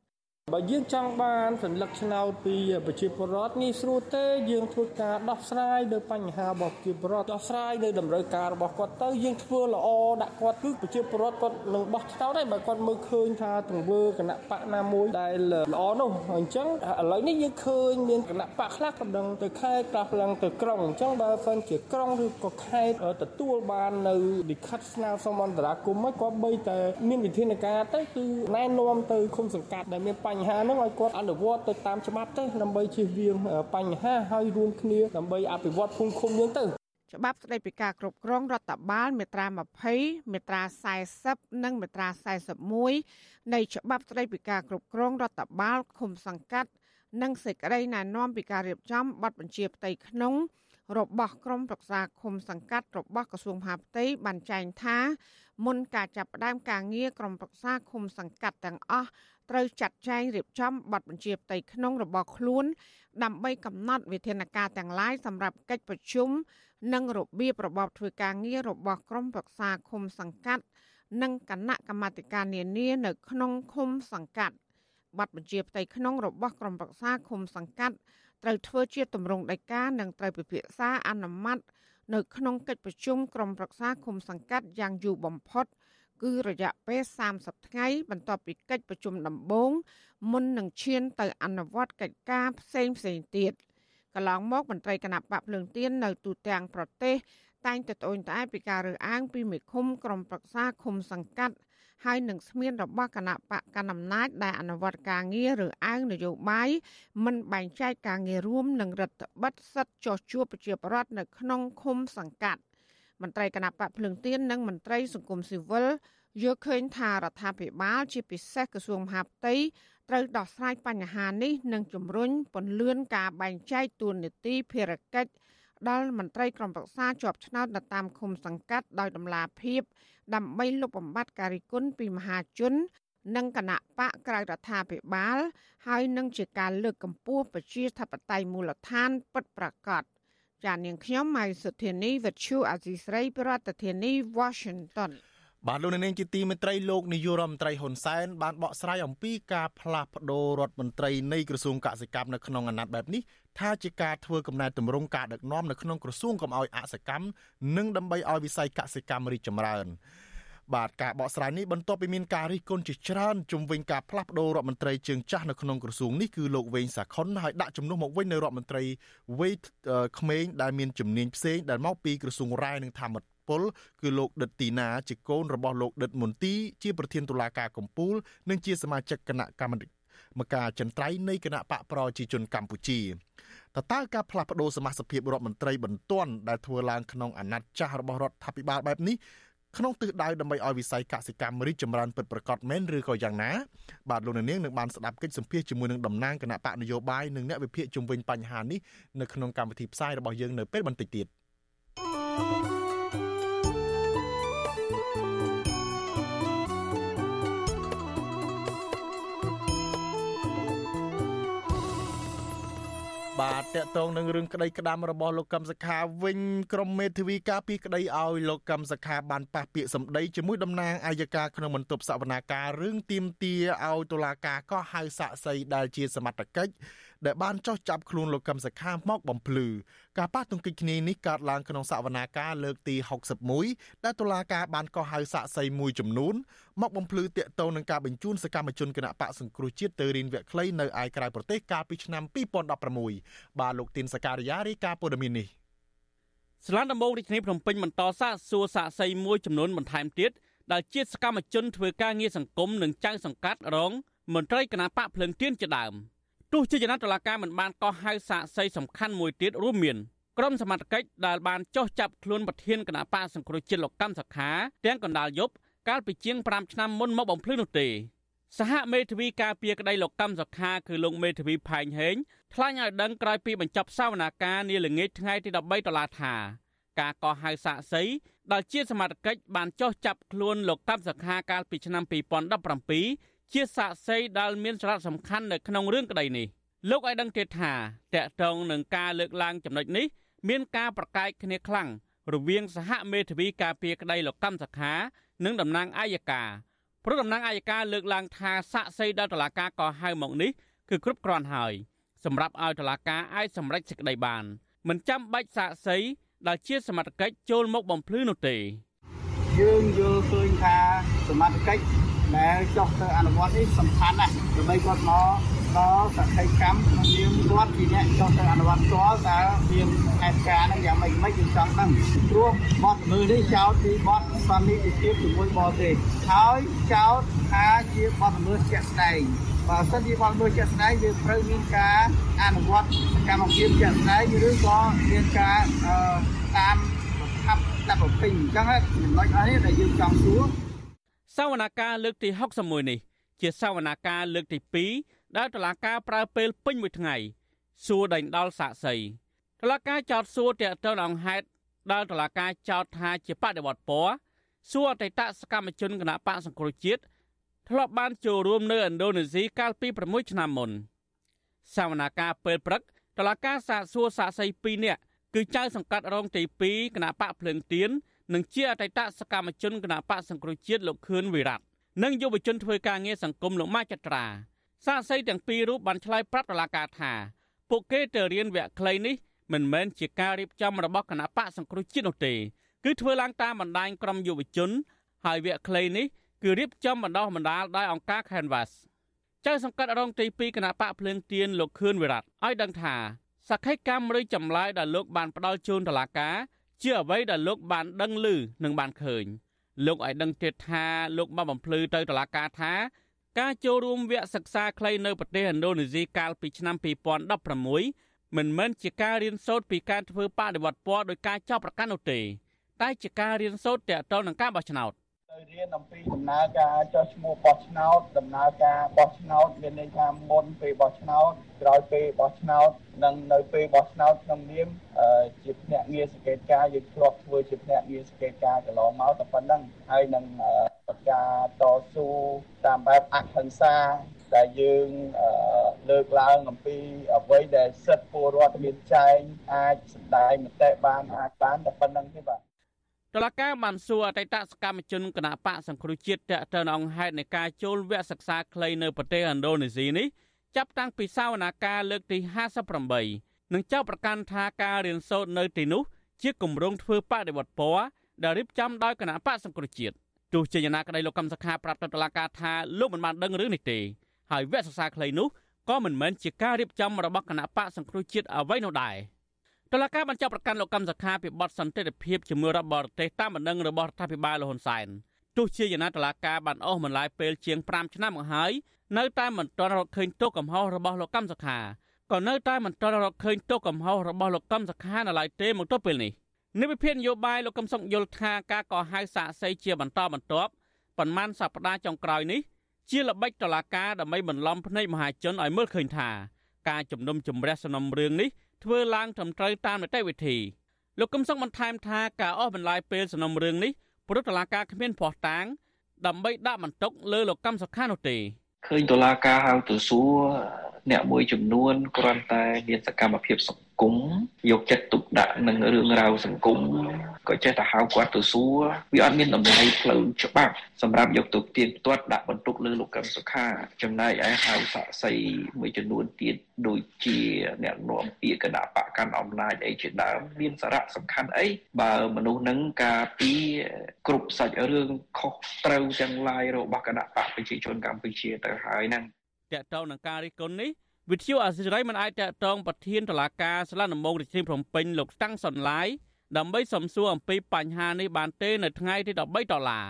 បើយើងចង់បានសញ្ញាឆ្នោតពីប្រជាពលរដ្ឋងាយស្រួលទេយើងធ្វើការដោះស្រាយលើបញ្ហារបស់ប្រជាពលរដ្ឋដោះស្រាយលើតម្រូវការរបស់គាត់ទៅយើងធ្វើល្អដាក់គាត់គឺប្រជាពលរដ្ឋគាត់នឹងបោះឆ្នោតដែរបើគាត់មើលឃើញថាទង្វើគណៈបកណាមួយដែលល្អនោះអញ្ចឹងឥឡូវនេះយើងឃើញមានគណៈបកខ្លះក៏ដឹងទៅខេត្តខ្លះផ្លាំងទៅក្រុងអញ្ចឹងបើសិនជាក្រុងឬក៏ខេត្តទទួលបាននៅលិខិតស្នើសុំអន្តរាគមន៍មកគាត់បីតែមានវិធានការទៅគឺណែនាំទៅឃុំសង្កាត់ដែលមានបញ្ហាហ្នឹងឲ្យគាត់អនុវត្តទៅតាមច្បាប់ទៅដើម្បីជៀសវាងបញ្ហាហើយរួមគ្នាដើម្បីអភិវឌ្ឍភូមិឃុំយើងទៅច្បាប់ស្តីពីការគ្រប់គ្រងរដ្ឋបាលមាត្រា20មាត្រា40និងមាត្រា41នៃច្បាប់ស្តីពីការគ្រប់គ្រងរដ្ឋបាលឃុំសង្កាត់និងសេចក្តីណែនាំពីការរៀបចំប័ណ្ណបញ្ជាផ្ទៃក្នុងរបស់ក្រមប្រឹក្សាឃុំសង្កាត់របស់ក្រសួងមហាផ្ទៃបានចែងថាមុនការចាប់ផ្ដើមការងារក្រុមប្រឹក្សាឃុំសង្កាត់ទាំងអស់ ត្រូវចាត់ចែងរៀបចំប័ណ្ណបញ្ជាផ្ទៃក្នុងរបស់ខ្លួន ដើម្បីកំណត់វិធានការទាំងឡាយសម្រាប់កិច្ចប្រជុំនិងរបៀបរបបធ្វើការងាររបស់ក្រុមប្រឹក្សាឃុំសង្កាត់ និងគណៈកម្មាធិការនានានៅក្នុងឃុំសង្កាត់ប័ណ្ណបញ្ជាផ្ទៃក្នុងរបស់ក្រុមប្រឹក្សាឃុំសង្កាត់ត្រូវធ្វើជាទម្រង់ដីកានិងត្រូវពិភាក្សាអនុម័តនៅក្នុងកិច្ចប្រជុំក្រុមប្រឹក្សាឃុំសង្កាត់យ៉ាងយូរបំផុត គឺរយៈពេល30ថ្ងៃ បន្ទាប់ពីកិច្ចប្រជុំដំបូងមុននឹងឈានទៅអនុវត្តកិច្ចការផ្សេងផ្សេងទៀតកន្លងមកមន្ត្រីគណៈបកភ្លើងទៀននៅទូទាំងប្រទេស តែងតែត្អូញត្អែពីការរើសអើងពីមេឃុំក្រុមប្រឹក្សាឃុំសង្កាត់ហើយនឹងស្មានរបស់គណៈបកកណ្ដាលអំណាចដែលអនុវត្តការងារឬអើងនយោបាយមិនបែងចែកការងាររួមនឹងរដ្ឋបិទសិទ្ធិចោះជួបប្រជាពលរដ្ឋនៅក្នុងឃុំសង្កាត់ មន្ត្រីគណៈបកភ្លើងទៀននិងមន្ត្រីសង្គមស៊ីវិលយល់ឃើញថារដ្ឋាភិបាល ជាពិសេសក្រសួងមហាផ្ទៃត្រូវដោះស្រាយបញ្ហានេះនិងជំរុញពន្លឿនការបែងចែកតួនាទីភារកិច្ចដល់មន្ត្រីក្រុមប្រឹក្សាជាប់ឆ្នោតនៅតាមឃុំសង្កាត់ដោយដំណាភាព ដើម្បីលុបបំបាត់ការរិះគន់ពីមហាជន និងគណៈបកក្រៅរដ្ឋាភិបាល ហើយនឹងជាការលើកកម្ពស់ប្រជាធិបតេយ្យមូលដ្ឋានពិតប្រាកដ ចាននាងខ្ញុំម៉ៃសុធានីវិទ្យុអាស៊ីស្រីប្រធានាធិបតី Washington បាទលោកនាងជាទីមេត្រីលោកនាយករដ្ឋមន្ត្រីហ៊ុនសែនបានបកស្រាយអំពីការផ្លាស់ប្តូររដ្ឋមន្ត្រីនៃក្រសួងកសិកម្មនៅក្នុងអាណត្តិបែបនេះថាជាការធ្វើកំណែទម្រង់ការដឹកនាំនៅក្នុងក្រសួងកុំឲ្យអសកម្មនិងដើម្បីឲ្យវិស័យកសិកម្មរីកចម្រើន បាទការបកស្រាយនេះបន្ទាប់ពីមានការរិះគន់ជាច្រើនជំវិញការផ្លាស់ប្តូររដ្ឋមន្ត្រីជើងចាស់នៅក្នុងក្រសួងនេះគឺលោកវែងសាខុនហើយដាក់ជំនួសមកវិញនៅរដ្ឋមន្ត្រីវ័យក្មេងដែលមានជំនាញផ្សេងដែលមកពីក្រសួងរាយនិងធម្មពលគឺលោកដិតទីណាជាកូនរបស់លោកដិតមុនទីជាប្រធានតុលាការកំពូល និងជាសមាជិកគណៈកម្មាធិការចន្ទ្រៃនៃគណៈបកប្រជាជនកម្ពុជាតើតើការផ្លាស់ប្តូរសមាជិករដ្ឋមន្ត្រីបន្ទាន់ដែលធ្វើឡើងក្នុងអាណត្តិចាស់របស់រដ្ឋាភិបាលបែបនេះ ក្នុងទិសដៅដើម្បីឲ្យវិស័យកសិកម្មរីកចម្រើនពិតប្រាកដមែនឬក៏យ៉ាងណាបាទលោកនាងនឹងបានស្ដាប់កិច្ចសម្ភាសជាមួយនឹងតំណាងគណៈបកនយោបាយនិងអ្នកវិភាគជំវិញបញ្ហានេះនៅក្នុងកម្មវិធីផ្សាយរបស់យើងនៅពេលបន្តិចទៀត thank you បាទតកតងនឹងរឿងក្តីក្តាំរបស់លោកកឹមសខាវិញក្រុមមេធាវីការពីក្តីឲ្យលោកកឹមសខាបានប៉ះពាក្យសម្ដីជាមួយតំណាងអាយកាក្នុងបន្ទប់សវនាការរឿងទៀមទាឲ្យតុលាការក៏ហៅសាក់សីដែលជាសមត្ថកិច្ច ដែលបានចោះចាប់ខ្លួនលោកកឹមសុខាមកបំភ្លឺការប៉ះទង្គិចគ្នានេះកើតឡើងក្នុងសវនាការលើកទី61ដែលតុលាការបានកោះហៅសាក់សីមួយចំនួនមកបំភ្លឺតាកតងនឹងការបញ្ជូនសកម្មជនគណៈបកសង្គ្រោះជាតិទៅរៀនវគ្គខ្លីនៅឯក្រៅប្រទេសកាលពីឆ្នាំ2016បាទលោកទីនសការីយ៉ារីកាព័ត៌មាននេះស្លានដំបងរាជធានីភ្នំពេញបន្តសាកសួរសាកសីមួយចំនួនបន្ថែមទៀតដែលជាសកម្មជនធ្វើការងារសង្គមនិងចៅសង្កាត់រងមន្ត្រីគណៈបកភ្លឹងទៀនជាដើម។ ទោះជាយ៉ាងណាតុលាការមិនបានកោះហៅសាកសីសំខាន់មួយទៀតរួមមានក្រុមសមត្ថកិច្ចដែលបានចោះចាប់ខ្លួនប្រធានគណៈបកសង្គ្រោះជាតិលោកកម្មសខាទាំងកណ្ដាលយប់កាលពីជាង5ឆ្នាំមុនមកបំភ្លឺនោះទេសហមេធាវីការពារក្តីលោកកម្មសខាគឺលោកមេធាវីផែងហេងថ្លែងឲ្យដឹងក្រោយពីបញ្ចប់សវនាការនាល្ងាចថ្ងៃទី13ដុល្លារថាការកោះហៅសាកសីដែលជាសមត្ថកិច្ចបានចោះចាប់ខ្លួនលោកកម្មសខាកាលពីឆ្នាំ2017 ជាសាក្សីដែលមានសារៈសំខាន់នៅក្នុងរឿងក្តីនេះលោកឲ្យដឹងទៀតថាតកតងនឹងការលើកឡើងចំណុចនេះ មានការប្រកែកគ្នាខ្លាំងរវាងសហមេធាវីការពារក្តីលោកកម្មសខានិងតំណាងអាយកាព្រោះតំណាងអាយកាលើកឡើងថាសាក្សីដែលតុលាការក៏ហៅមកនេះគឺគ្រប់គ្រាន់ហើយសម្រាប់ឲ្យតុលាការអាចសម្រេចសេចក្តីបានមិនចាំបាច់សាក្សីដែលជាសមត្ថកិច្ចចូលមកបំភ្លឺនោះទេ យើងយល់ឃើញថាសមត្ថកិច្ចដែលចុះទៅអនុវត្តនេះសំខាន់ណាស់ដើម្បីគាត់មកដល់សក្ខីកម្មក្នុងនាមគាត់ជាអ្នកចុះទៅអនុវត្តផ្ទាល់តើមានហេតុការណ៍ហ្នឹងយ៉ាងម៉េចម៉េចយើងចង់ដឹងព្រោះបទល្មើសនេះចោទពីបទសន្និដ្ឋានជាមួយបរទេសហើយចោទថាជាបទល្មើសជាក់ស្ដែងបើសិនជាបទល្មើសជាក់ស្ដែងយើងត្រូវមានការអនុវត្តកម្មភាពជាក់ស្ដែងឬក៏មានការតាម ថាប់តែប្រពៃអញ្ចឹងចំណុចអស់នេះដែលយើងចង់សួរសវនាការលើកទី61នេះជាសវនាការលើកទី2ដែលតុលាការប្រើពេលពេញមួយថ្ងៃសួរដេញដោលសាកសីតុលាការចោទសួរតាក់ទងអង្គហេតុដែលតុលាការចោទថាជាបដិវត្តពណ៌សួរអតីតសកម្មជនគណៈបកសង្គ្រោះជាតិធ្លាប់បានចូលរួមនៅឥណ្ឌូនេស៊ីកាលពី6ឆ្នាំមុនសវនាការពេលព្រឹកតឡាការសាកសួរសាកសី2នាក់ គឺចៅសង្កាត់រងទី2គណៈបកភ្លើងទៀននិងជាអតីតសកម្មជនគណៈបកសង្គ្រោះជាតិលោកខឿនវិរៈនិងយុវជនធ្វើការងារសង្គមលោកម៉ាចត្រាសាកសីទាំងពីររូបបានឆ្លើយប្រាប់តឡាការថាពួកគេទៅរៀនវគ្គខ្លីនេះមិនមែនជាការរៀបចំរបស់គណៈបកសង្គ្រោះជាតិនោះទេគឺធ្វើឡើងតាមបណ្ដាញក្រុមយុវជន ហើយវគ្គខ្លីនេះគឺរៀបចំបណ្ដោះបណ្ដាលដោយអង្គការ Canvas ចៅសង្កាត់រងទី2គណៈបកភ្លើងទៀនលោកខឿនវិរៈឲ្យដឹងថា សក្ខីកម្មឬចម្លើយដែលលោកបានផ្ដល់ជូនតុលាការជាអ្វីដែលលោកបានដឹងឮនិងបានឃើញលោកឲ្យដឹងទៀតថាលោកបានបំភ្លឺទៅតុលាការថាការចូលរួមវគ្គសិក្សាខ្លីនៅប្រទេសឥណ្ឌូនេស៊ីកាលពីឆ្នាំ2016មិនមែនជាការរៀនសូត្រពីការធ្វើបដិវត្តពណ៌ដោយការចោទប្រកាន់នោះទេតែជាការរៀនសូត្រទាក់ទងនឹងការបោះឆ្នោត ទៅរៀនអំពីដំណើរការចុះឈ្មោះបោះឆ្នោតដំណើរការបោះឆ្នោតមានន័យថាមុនពេលបោះឆ្នោតក្រោយពេលបោះឆ្នោតនិងនៅពេលបោះឆ្នោតក្នុងនាមជាភ្នាក់ងារសង្កេតការយើងធ្លាប់ធ្វើជាភ្នាក់ងារសង្កេតការកន្លងមកតែប៉ុណ្ណឹងហើយនឹងការតស៊ូតាមបែបអហិង្សាដែលយើងលើកឡើងអំពីអ្វីដែលសិទ្ធិពលរដ្ឋមានចែងអាចសម្ដែងមតិបានអាចបានតែប៉ុណ្្នឹងទេបាទ តឡការបានសួរអតីតសកម្មជនគណៈបកសង្គ្រោះជាតិតទៅនឹងហេតុនៃការចូលវគ្គសិក្សាខ្លីនៅប្រទេសឥណ្ឌូនេស៊ីនេះចាប់តាំងពីសវនាការលើកទី58និងចោទប្រកាន់ថាការរៀនសូត្រនៅទីនោះជាគម្រោងធ្វើបដិវត្តពណ៌ដែលរៀបចំដោយគណៈបកសង្គ្រោះជាតិទោះជាយ៉ាងណាក្តីលោកកម្មសខាប្រាប់ទៅតុលាការថាលោកមិនបានដឹងរឿងនេះទេហើយវគ្គសិក្សាខ្លីនោះក៏មិនមែនជាការរៀបចំរបស់គណៈបកសង្គ្រោះជាតិអ្វីនោះដែរ តឡការបញ្ចុះប្រកាន់លោកកម្មសខាពីបទសន្តិភាពជាមួយរដ្ឋបរទេសតាមបណ្ដឹងរបស់រដ្ឋាភិបាលលហ៊ុនសែនទោះជាយ៉ាងណាតឡការបានអស់បន្លាយពេលជាង5ឆ្នាំមកហើយនៅតែមិនទាន់រកឃើញទោសកំហុសរបស់លោកកម្មសខាក៏នៅតែមិនទាន់រកឃើញទោសកំហុសរបស់លោកកម្មសខានៅឡើយទេមកទល់ពេលនេះនិវិភាននយោបាយលោកកឹមសុខយល់ថាការកោះហៅសាកសីជាបន្តបន្ទាប់ប៉ុន្មានសប្តាហ៍ចុងក្រោយនេះជាល្បិចតឡាការដើម្បីបន្លំភ្នែកមហាជនឲ្យមើលឃើញថាការជំនុំជម្រះសំណុំរឿងនេះ ធ្វើឡើងត្រឹមត្រូវតាមនីតិវិធីលោកកឹមសុខបន្ថែមថាការអស់បន្លាយពេលសំណុំរឿងនេះព្រោះតឡាការគ្មានភ័ស្តុតាង ដើម្បីដាក់បន្ទុកលើលោកកម្មសុខានោះទេឃើញតឡាការហៅទៅសួរអ្នកមួយចំនួនគ្រាន់តែមានសកម្មភាពសង្គមយកចិត្តទុកដាក់នឹងរឿងរ៉ាវសង្គមក៏ចេះតែហៅគាត់ទៅសួរវាអត់មានតម្លៃផ្លូវច្បាប់សម្រាប់យកទៅទៀងទាត់ដាក់បន្ទុកលើលោកកឹមសុខា ចំណែកឯហៅសាក់សីមួយចំនួនទៀតដូចជាអ្នកនាំពាក្យគណៈបកកាន់អំណាចអីជាដើមមានសារៈសំខាន់អីបើមនុស្សនឹងការពីគ្រប់សាច់រឿងខុសត្រូវទាំងឡាយរបស់គណៈបកប្រជាជនកម្ពុជាទៅហើយហ្នឹងតកតងនឹងការរិះគន់នេះ វិទ្យុអាស៊ីសេរីមិនអាចតកតងប្រធានតុលាការស្លានដំបងរាជធានីភ្នំពេញលោកតាំងសុនឡាយដើម្បីសំសួរអំពីបញ្ហានេះបានទេនៅថ្ងៃទី13ដុល្លារ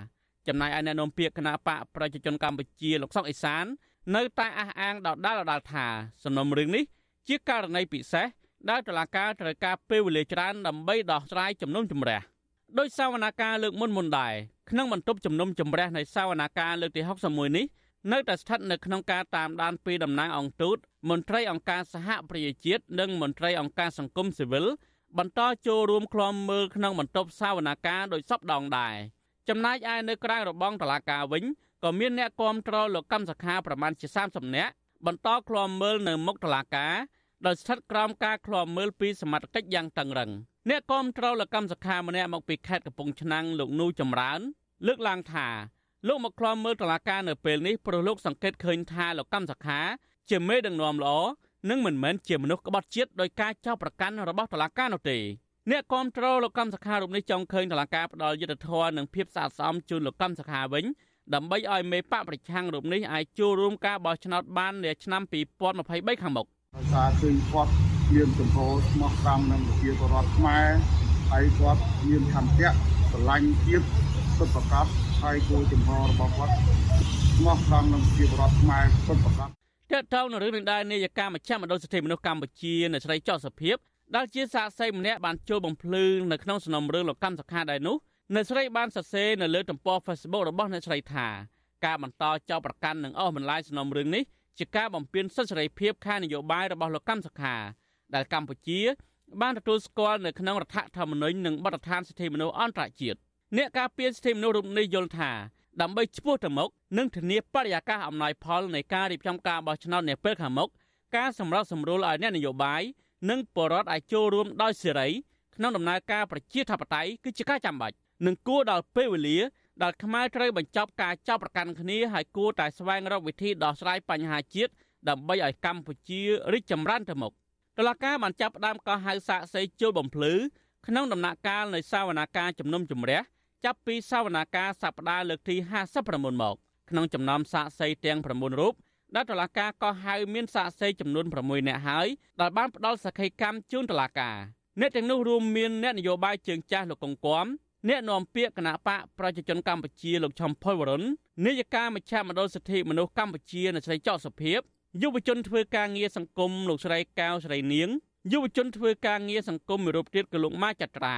ចំណែកឯអ្នកនាំពាក្យគណៈបកប្រជាជនកម្ពុជាលោកសុកអេសាន នៅតែអះអាងដដាលដដាលថាសំណុំរឿងនេះជាករណីពិសេសដែលតុលាការត្រូវការពេលវេលាច្រើនដើម្បីដោះស្រាយជំនុំជម្រះដោយសាវនាការលើកមុនមុនដែរក្នុងបន្ទប់ជំនុំជម្រះនៃសាវនាការលើកទី61នេះ នៅតែស្ថិតនៅក្នុងការតាមដានពីតំណាងអង្គទូតមន្ត្រីអង្គការសហប្រជាជាតិនិងមន្ត្រីអង្គការសង្គមស៊ីវិលបន្តចូលរួមក្លំមើលក្នុងបន្ទប់សាវនាការដោយសពដងដែរចំណែកឯនៅក្រៅរបងតឡាការវិញក៏មានអ្នកគាំទ្រលោកកម្មសខាប្រមាណជា30នាក់បន្តក្លំមើលនៅមុខតឡាការដោយស្ថិតក្រោមការឃ្លាំមើលពីសមត្ថកិច្ចយ៉ាងតឹងរឹងអ្នកគាំទ្រលោកកម្មសខាម្នាក់មកពីខេត្តកំពង់ឆ្នាំងលោកនូចម្រើន លើកឡើងថា លោកមកឃ្លាំមើលតឡាការនៅពេលនេះព្រោះលោកសង្កេតឃើញថាលោកកម្មសខាជាមេដឹកនាំល្អនិងមិនមែនជាមនុស្សក្បត់ជាតិដោយការចោទប្រកាន់របស់តឡាការនោះទេអ្នកគាំទ្រលោកកម្មសខារូបនេះចង់ឃើញតឡាការផ្ដាល់យុទ្ធធម៌និងភាពស្អាតស្អំជូនលោកកម្មសខាវិញដើម្បីឲ្យមេបកប្រឆាំងរូបនេះអាចចូលរួមការបោះឆ្នោតបាននាឆ្នាំ2023ខាងមុខដោយសារឃើញគាត់មានចំហស្មោះត្រង់នឹងប្រជាពលរដ្ឋខ្មែរហើយគាត់មានឆន្ទៈស្រឡាញ់ជាតិសុទ្ធប្រកប ហើយគោលចំហរបស់គាត់ស្មោះត្រង់នឹងប្រជាពលរដ្ឋខ្មែរសុទ្ធប្រកបតើតើនៅរឿងនឹងដែរនាយកាមជ្ឈមណ្ឌលសិទ្ធិមនុស្សកម្ពុជានៅស្រីចော့សុភាពដែលជាសាកសីម្នាក់បានចូលបំភ្លឺនៅក្នុងសំណុំរឿងលោកកម្មសខាដែរនោះអ្នកស្រីបានសរសេរនៅលើទំព័រ Facebook របស់អ្នកស្រីថាការបន្តចោទប្រកាន់នឹងអស់បន្លាយសំណុំរឿងនេះជាការបំពានសិទ្ធិសេរីភាពខាងនយោបាយរបស់លោកកម្មសខាដែលកម្ពុជា បានទទួលស្គាល់នៅក្នុងរដ្ឋធម្មនុញ្ញនិងបទដ្ឋានសិទ្ធិមនុស្សអន្តរជាតិ អ្នកការពារសិទ្ធិមនុស្សរូបនេះយល់ថាដើម្បីឈ្មោះទៅមុខនិងធានាបរិយាកាសអំណោយផលនៃការរៀបចំការបោះឆ្នោតនាពេលខាងមុខការសម្របសម្រួលឲ្យអ្នកនយោបាយនិងបរដ្ឋអាចចូលរួមដោយសេរីក្នុងដំណើរការប្រជាធិបតេយ្យគឺជាការចាំបាច់និងគួរដល់ពេលវេលាដែលខ្មែរត្រូវបញ្ចប់ការចោទប្រកាន់គ្នាហើយគួរតែស្វែងរកវិធីដោះស្រាយបញ្ហាជាតិដើម្បីឲ្យកម្ពុជារីកចម្រើនទៅមុខតុលាការបានចាប់ផ្ដើមកោះហៅសាកសីជលបំភ្លឺក្នុងដំណាក់កាលនៃសាវនាការជំនុំជម្រះ ចាប់ពីសាវនាការសប្តាហ៍លើកទី59មកក្នុងចំណោមសាកសីទាំង9រូបដែលតុលាការកោះហៅមានសាកសីចំនួន6នាក់ហើយដែលបានផ្ដល់សក្ខីកម្មជូនតុលាការអ្នកទាំងនោះរួមមានអ្នកនយោបាយជើងចាស់លោកកុងគំអ្នកនាំពាក្យគណៈបកប្រជាជនកម្ពុជាលោកឈំផុលវរុននាយកាមជ្ឈមណ្ឌលសិទ្ធិមនុស្សកម្ពុជាអ្នកស្រីចောက်សុភាពយុវជនធ្វើការងារសង្គមលោកស្រីកៅស្រីនាងយុវជនធ្វើការងារសង្គមមួយរូបទៀតគឺលោកម៉ាចត្រា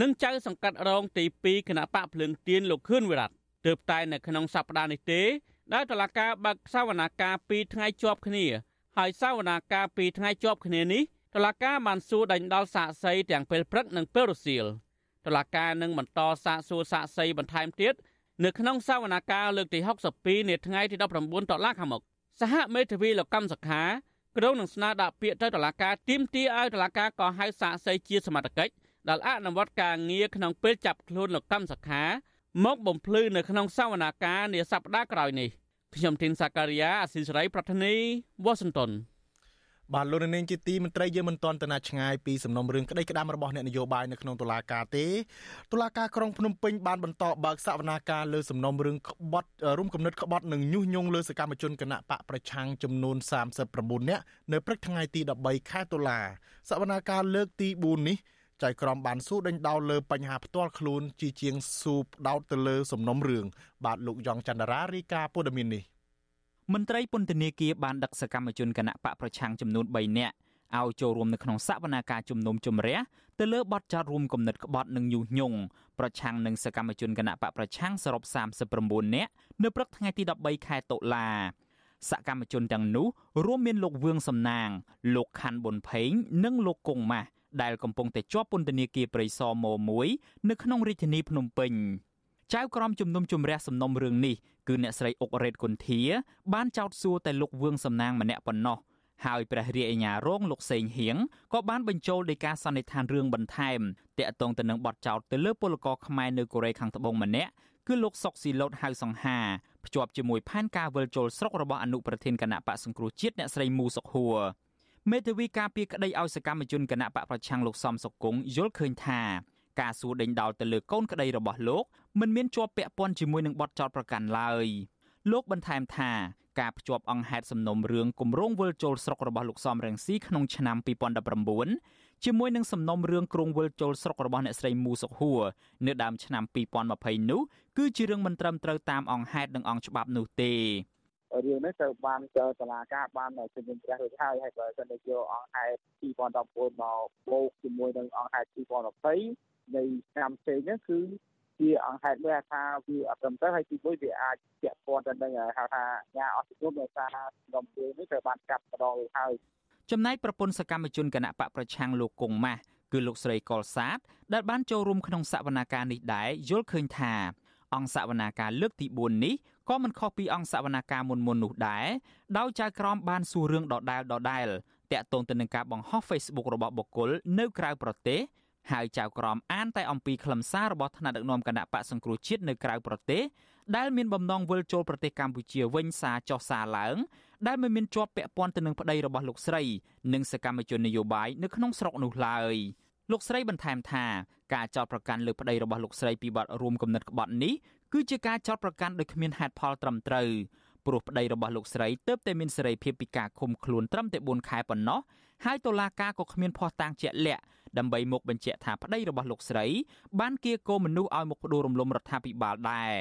និងចៅសង្កាត់រងទី2គណៈបកភ្លើងទៀនលោកខឿនវិរៈទើបតែនៅក្នុងសប្តាហ៍នេះទេដែលតុលាការបើកសវនាការ2ថ្ងៃជាប់គ្នាហើយសវនាការ2ថ្ងៃជាប់គ្នានេះតុលាការបានសួរដេញដោលសាកសីទាំងពេលព្រឹកនិងពេលរសៀលតុលាការនឹងបន្តសាកសួរសាកសីបន្ថែមទៀតនៅក្នុងសវនាការលើកទី62នាថ្ងៃទី19តុលាខាងមុខសហមេធាវីលោកកម្មសខាក្រុងនឹងស្នើដាក់ពាក្យទៅតុលាការទាមទារឲ្យតុលាការក៏ហៅសាកសីជាសមត្ថកិច្ច ដែលអនុវត្តការងារក្នុងពេលចាប់ខ្លួនលោកកម្មសខាមកបំភ្លឺនៅក្នុងសវនាការនាសប្តាហ៍ក្រោយនេះខ្ញុំធីនសាការីយ៉ាអស៊ីសេរី ប្រធានីវ៉ាស៊ីនតោនបាទលោកនាងជាទីមន្ត្រីយើងមិនទាន់ទៅណាឆ្ងាយពីសំណុំរឿងក្តីក្តាមរបស់អ្នកនយោបាយនៅក្នុងតុលាការទេតុលាការក្រុងភ្នំពេញបានបន្តបើកសវនាការលើសំណុំរឿងក្បត់រួមគំនិតក្បត់និងញុះញង់លើសកម្មជនគណៈបកប្រឆាំងចំនួន39នាក់នៅព្រឹកថ្ងៃទី13ខែតុលាសវនាការលើកទី4នេះ ចៅក្រមបានសួរដេញដោលលើបញ្ហាផ្ទាល់ខ្លួនជាជាងស៊ូបដោតទៅលើសំណុំរឿងបាទលោកយ៉ងច័ន្ទរារាយការណ៍ព័ត៌មាននេះមន្ត្រីពន្ធនាគារបានដឹកសកម្មជនគណៈបកប្រឆាំងចំនួន3នាក់ឲ្យចូលរួមនៅក្នុងសវនាការជំនុំជម្រះទៅលើបទចោទរួមគំនិតក្បត់និងញុះញង់ប្រឆាំងនឹងសកម្មជនគណៈបកប្រឆាំងសរុប39នាក់នៅព្រឹកថ្ងៃទី13ខែតុលាសកម្មជនទាំងនោះរួមមានលោកវឿងសំណាង លោកខាន់ប៊ុនផេងនិងលោកគង់ម៉ាស់ ដែលកំពុងតែជាប់ពន្ធនាគារព្រៃសរម1នៅក្នុងរាជធានីភ្នំពេញចៅក្រមជំនុំជម្រះសំណុំរឿងនេះគឺអ្នកស្រីអុករ៉េតគុន្ធា បានចោទសួរតែលោកវឿងសំណាងម្នាក់ប៉ុណ្ណោះហើយព្រះរាជអាជ្ញារងលោកសេងហៀងក៏បានបញ្ចូលដីកាសន្និដ្ឋានរឿងបន្ថែមតាក់ទងទៅនឹងបទចោទទៅលើពលករខ្មែរនៅកូរ៉េខាងត្បូងម្នាក់គឺលោកសុកស៊ីឡូតហៅសង្ហាភ្ជាប់ជាមួយផែនការវិលជុលស្រុករបស់អនុប្រធានគណៈបកសង្គ្រោះជាតិអ្នកស្រីមូសុខហួរ មេធាវីការពីក្តីឲ្យសកម្មជនគណៈបកប្រឆាំងលោកសំសុគង្គយល់ឃើញថាការសួរដេញដោលទៅលើកូនក្តីរបស់លោកមិនមានជាប់ពាក់ព័ន្ធជាមួយនឹងបទចោទប្រកាន់ឡើយលោកបន្ថែមថាការភ្ជាប់អង្គហេតុសំណុំរឿងគម្រោងវិលជុលស្រុករបស់លោកសំរងស៊ីក្នុងឆ្នាំ2019ជាមួយនឹងសំណុំរឿងគ្រងវិលជុលស្រុករបស់អ្នកស្រីមូសុខហួរនៅដើមឆ្នាំ2020នោះគឺជារឿងមិនត្រឹមត្រូវតាមអង្គហេតុនិងអង្គច្បាប់នោះទេ រឿងនេះត្រូវបានតឡាការបានជំនុំជម្រះរួចហើយហើយបើសិនជាយកអង្គហេតុ2019មកបូកជាមួយនឹងអង្គហេតុ2020នៃឆ្នាំផ្សេងហ្នឹងគឺជាអង្គហេតុមួយថាវាអត់ត្រឹមត្រូវហើយទីមួយវាអាចពាក់ព័ន្ធទៅនឹងហៅថាញាអស់ជំនុំដោយសារដំណើរនេះត្រូវបានកាត់ម្ដងរួចហើយចំណែកប្រពន្ធសកម្មជនគណៈបកប្រឆាំងលោកគង់ម៉ាស់គឺលោកស្រីកុលសាទដែលបានចូលរួមក្នុងសវនាការនេះដែរយល់ឃើញថា អង្គសវនាការលើកទី4នេះក៏មិនខុសពីអង្គសវនាការមុនមុននោះដែរដោយចៅក្រមបានសួររឿងដដែលដដែលតាក់ទងទៅនឹងការបង្ហោះ Facebook របស់បុគ្គលនៅក្រៅប្រទេសហើយចៅក្រមអានតែអំពីខ្លឹមសាររបស់ថ្នាក់ដឹកនាំគណៈបកសង្គ្រោះជាតិនៅក្រៅប្រទេសដែលមានបំណងវិលចូលប្រទេសកម្ពុជាវិញសារចោះសារឡើងដែលមិនមានជាប់ពាក់ព័ន្ធទៅនឹងប្តីរបស់លោកស្រី និងសកម្មជននយោបាយនៅក្នុងស្រុកនោះឡើយ លោកស្រីបន្ថែមថាការចោទប្រកាន់លើប្តីរបស់លោកស្រីពីបទរួមគំនិតក្បត់នេះគឺជាការចោទប្រកាន់ដោយគ្មានហេតុផលត្រឹមត្រូវព្រោះប្តីរបស់លោកស្រីទើបតែមានសេរីភាពពីការឃុំខ្លួនត្រឹមតែ4ខែប៉ុណ្ណោះហើយតុលាការក៏គ្មានភស្តុតាងជាក់លាក់ដើម្បីមកបញ្ជាក់ថាប្តីរបស់លោកស្រី បានគៀកោមនុស្សឲ្យមកផ្ដួលរំលំរដ្ឋាភិបាលដែរ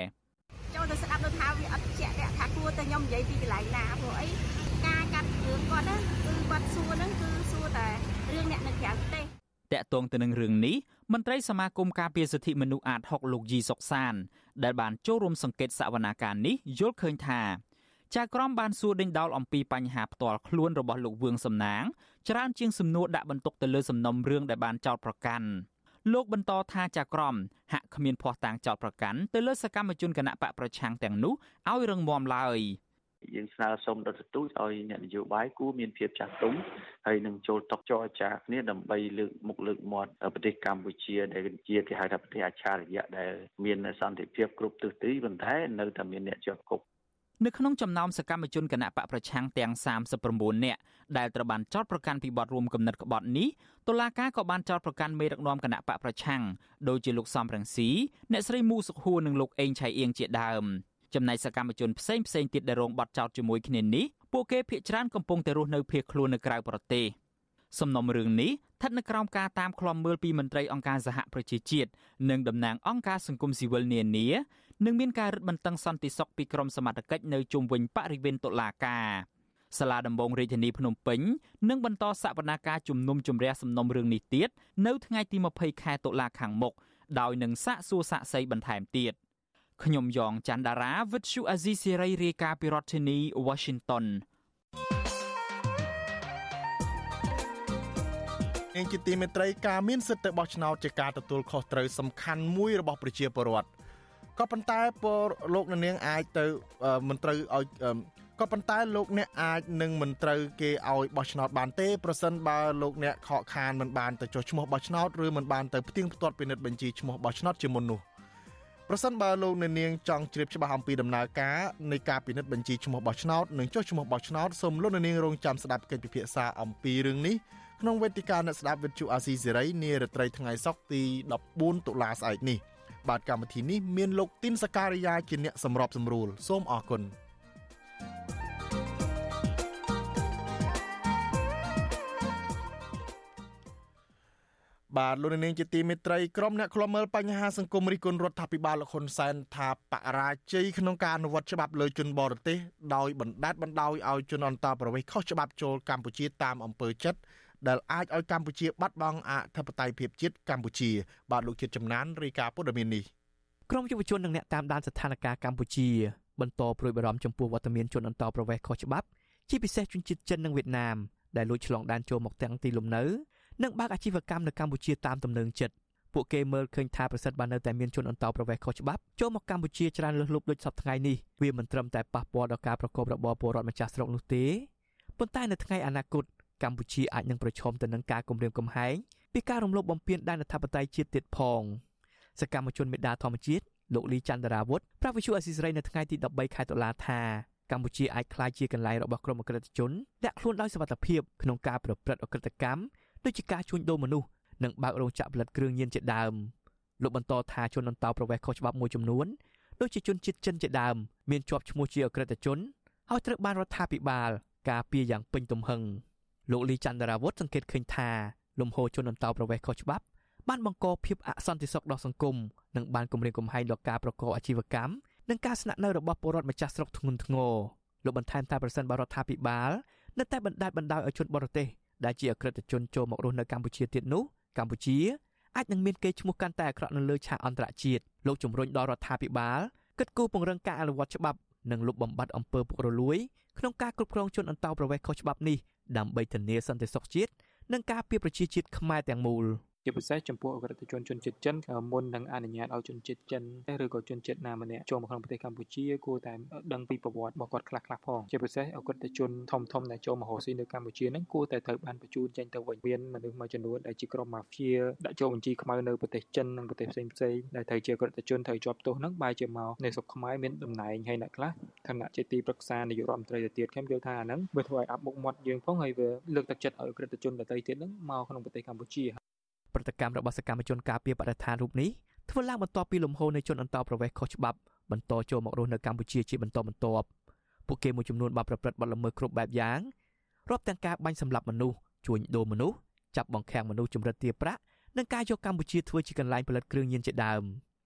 ចូលទៅស្ដាប់ទៅថាវាអត់ជាក់លាក់ថាគួរតែខ្ញុំនិយាយពីកន្លែងណាព្រោះអីការកាត់រឿងគាត់ហ្នឹងគឺគាត់សួរហ្នឹងគឺសួរតែរឿងអ្នកនៅក្រៅប្រទេស តកតងទៅនឹងរឿងនេះមន្ត្រីសមាគមការពារសិទ្ធិមនុស្សអាត6លោកយីសុកសាន ដែលបានចូលរួមសង្កេតសវនាការនេះយល់ឃើញថាចៅក្រមបានសួរដេញដោលអំពីបញ្ហាផ្ទាល់ខ្លួនរបស់លោកវឿងសំណាងច្រើនជាងសំណួរដាក់បន្ទុកទៅលើសំណុំរឿងដែលបានចោទប្រកាន់លោកបន្តថាចាក្រមហាក់គ្មានភ័ស្តុតាងចោតប្រកាន់ទៅលើសកម្មជនគណៈបកប្រឆាំងទាំងនោះឲ្យរងមាំឡើយ យើងស្នើសុំដល់ទទូចឲ្យអ្នកនយោបាយគួរមានភាពចាស់ទុំហើយនឹងចូលតុចរចាគ្នាដើម្បីលើកមុខលើកមាត់ប្រទេសកម្ពុជាដែលជាគេហៅថាប្រទេសអច្ឆរិយៈដែលមានសន្តិភាពគ្រប់ទិសទីប៉ុន្តែនៅតែមានអ្នកជាប់គុកនៅក្នុងចំណោមសកម្មជនគណៈបកប្រឆាំងទាំង39នាក់ដែលត្រូវបានចោទប្រកាន់ពីបទរួមគំនិតក្បត់នេះតុលាការក៏បានចោទប្រកាន់មេដឹកនាំគណៈបកប្រឆាំងដូចជាលោកសំរងស៊ីអ្នកស្រីមូសុខួរនិងលោកអេងឆៃអៀងជាដើម ចំណែកសកម្មជនផ្សេងផ្សេងទៀតដែលរងបទចោទជាមួយគ្នានេះពួកគេភ័យច្រានកំពុងតែរស់នៅភៀសខ្លួននៅក្រៅប្រទេសសំណុំរឿងនេះស្ថិតនៅក្រោមការតាមឃ្លាំមើលពីមន្ត្រីអង្គការសហប្រជាជាតិនិងតំណាងអង្គការសង្គមស៊ីវិលនានានិងមានការរឹតបន្តឹងសន្តិសុខពីក្រមសមត្ថកិច្ចនៅជុំវិញបរិវេណតុលាការសាលាដំបងរាជធានីភ្នំពេញនឹងបន្តសវនាការជំនុំជម្រះសំណុំរឿងនេះទៀតនៅថ្ងៃទី20ខែតុលាខាងមុខដោយនឹងសាកសួរសាកសីបន្ថែមទៀត ខ្ញុំយ៉ងច័ន្ទដារាវិទ្យុអាស៊ីសេរីរាយការណ៍ពីរដ្ឋធានី Washington នាងជាទីមេត្រីការមានសិទ្ធិទៅបោះឆ្នោតជាការទទួលខុសត្រូវសំខាន់មួយរបស់ប្រជាពលរដ្ឋក៏ប៉ុន្តែពលលោកនាងអាចទៅមិនត្រូវឲ្យក៏ប៉ុន្តែលោកអ្នកអាចនឹងមិនត្រូវគេឲ្យបោះឆ្នោតបានទេប្រសិនបើលោកអ្នកខកខានមិនបានទៅចុះឈ្មោះបោះឆ្នោតឬមិនបានទៅផ្ទៀងផ្ទាត់ពិនិត្យបញ្ជីឈ្មោះបោះឆ្នោតជាមុននោះ ប្រសិនបើលោកអ្នកនាងចង់ជ្រាបច្បាស់អំពីដំណើរការនៃការពិនិត្យបញ្ជីឈ្មោះបោះឆ្នោតនិងចុះឈ្មោះបោះឆ្នោតសូមលោកអ្នកនាងរងចាំស្ដាប់កិច្ចពិភាក្សាអំពីរឿងនេះក្នុងវេទិកាអ្នកស្ដាប់វិទ្យុអាស៊ីសេរីនារាត្រីថ្ងៃសុក្រទី14តុលាស្អែកនេះបាទកម្មវិធីនេះមានលោកទីនសការីយ៉ាជាអ្នកសម្របសម្រួលសូមអរគុណ បាទលោកនាងជាទីមេត្រីក្រុមអ្នកខ្លំមើលបញ្ហាសង្គមរិះគន់រដ្ឋាភិបាលលោកហ៊ុនសែនថាបរាជ័យក្នុងការអនុវត្តច្បាប់លើជនបរទេសដោយបណ្ដេតបណ្ដោយឲ្យជនអន្តរប្រវេសន៍ខុសច្បាប់ចូលកម្ពុជាតាមអំពើចិត្តដែលអាចឲ្យកម្ពុជាបាត់បង់អធិបតេយ្យភាពជាតិកម្ពុជា បាទលោកជាតិចំណានរាយការណ៍ព័ត៌មាននេះក្រមយុវជននិងអ្នកតាមដានស្ថានភាពកម្ពុជាបន្តប្រួយបារម្ភចំពោះវត្តមានជនអន្តរប្រវេសន៍ខុសច្បាប់ជាពិសេសជនជាតិចិននិងវៀតណាមដែលលួចឆ្លងដែនចូលមកទាំងទីលំនៅ និងបើកអាជីវកម្មនៅកម្ពុជាតាមទំនឹងចិត្តពួកគេមើលឃើញថាប្រសិទ្ធបាននៅតែមានជនអន្តោប្រវេសន៍ខុសច្បាប់ចូលមកកម្ពុជាច្រើនលើសលប់ដូចសពថ្ងៃនេះវាមិនត្រឹមតែប៉ះពាល់ដល់ការប្រកបរបរពលរដ្ឋម្ចាស់ស្រុកនោះទេប៉ុន្តែនៅថ្ងៃអនាគតកម្ពុជាអាចនឹងប្រឈមទៅនឹងការគំរាមកំហែងពីការរំលោភបំពានដែនអធិបតេយ្យជាតិទៀតផងសកម្មជនមេដាធម្មជាតិលោកលីចន្ទរាវុធប្រាប់វិទ្យុអេស៊ីសរ៉ៃនៅថ្ងៃទី13ខែតុលាថាកម្ពុជាអាចក្លាយជាកន្លែងរបស់ក្រុមអក្រិតជនដាក់ខ្លួនដោយសវត្ថភាពក្នុងការប្រព្រឹត្តអក្រិតកម្ម ដូចជាការជួញដូរមនុស្សនិងបើករោងចក្រផលិតគ្រឿងញៀនជាដើមលោកបន្តថាជនអន្តោប្រវេសន៍ខុសច្បាប់មួយចំនួនដូចជាជនជាតិចិនជាដើមមានជាប់ឈ្មោះជាអក្រិតជនហើយត្រូវបានរដ្ឋាភិបាលការពារយ៉ាងពេញទំហឹងលោកលីចន្ទរាវុធសង្កេតឃើញថាលំហូរជនអន្តោប្រវេសន៍ខុសច្បាប់បានបង្កភាពអសន្តិសុខដល់សង្គមនិងបានគំរាមកំហែងដល់ការប្រកបអាជីវកម្មនិងការស្នាក់នៅរបស់ពលរដ្ឋម្ចាស់ស្រុកធ្ងន់ធ្ងរលោកបន្ថែមថាប្រសិនបើរដ្ឋាភិបាលនៅតែបណ្ដាច់បណ្ដោយឲ្យជនបរទេស ដែលជាអក្រិតជនចូលមករស់នៅកម្ពុជាទៀតនោះកម្ពុជាអាចនឹងមានកេរ្តិ៍ឈ្មោះកាន់តែអាក្រក់នៅលើឆាកអន្តរជាតិលោកជំរុញដល់រដ្ឋាភិបាលគិតគូរពង្រឹងការអនុវត្តច្បាប់និងលុបបំបាត់អំពើពុករលួយក្នុងការគ្រប់គ្រងជនអន្តោប្រវេសន៍ខុសច្បាប់នេះដើម្បីធានាសន្តិសុខជាតិនិងការពារប្រជាជាតិខ្មែរទាំងមូល។ ជាពិសេសចំពោះអក្រិតជនជនជាតិចិនមុននឹងអនុញ្ញាតឲ្យជនជាតិចិនឬក៏ជនជាតិណាម្នាក់ចូលមកក្នុងប្រទេសកម្ពុជាគួរតែដឹងពីប្រវត្តិរបស់គាត់ខ្លះខ្លះផងជាពិសេសអក្រិតជនធំធំដែលចូលមករស់ស៊ីនៅកម្ពុជាហ្នឹងគួរតែត្រូវបានបញ្ជូនចេញទៅវិញមានមនុស្សមួយចំនួនដែលជាក្រុមម៉ាហ្វៀដាក់ចូលបញ្ជីខ្មៅនៅប្រទេសចិននិងប្រទេសផ្សេងផ្សេងដែលត្រូវជាអក្រិតជនត្រូវជាប់ទោសហ្នឹងបែរជាមកនៅស្រុកខ្មែរមានតំណែងហើយអ្នកខ្លះឋានៈជាទីប្រឹក្សានាយករដ្ឋមន្ត្រីទៅទៀតខ្ញុំយល់ថាអាហ្នឹងវាធ្វើឲ្យអាប់មុខមាត់យើងផងហើយវាលើកទឹកចិត្តឲ្យអក្រិតជនដទៃទៀតហ្នឹងមកក្នុងប្រទេសកម្ពុជា ប្រតិកម្មរបស់សកម្មជនការពារបរិស្ថានរូបនេះធ្វើឡើងបន្ទាប់ពីលំហូរនៃជនអន្តោប្រវេសន៍ខុសច្បាប់បន្តចូលមករស់នៅកម្ពុជាជាបន្តបន្ទាប់ពួកគេមួយចំនួនបានប្រព្រឹត្តបទល្មើសគ្រប់បែបយ៉ាងរាប់ទាំងការបាញ់សម្លាប់មនុស្សជួញដូរមនុស្សចាប់បង្ខាំងមនុស្សចម្រិតទារប្រាក់និងការយកកម្ពុជាធ្វើជាកន្លែងផលិតគ្រឿងញៀនជាដើម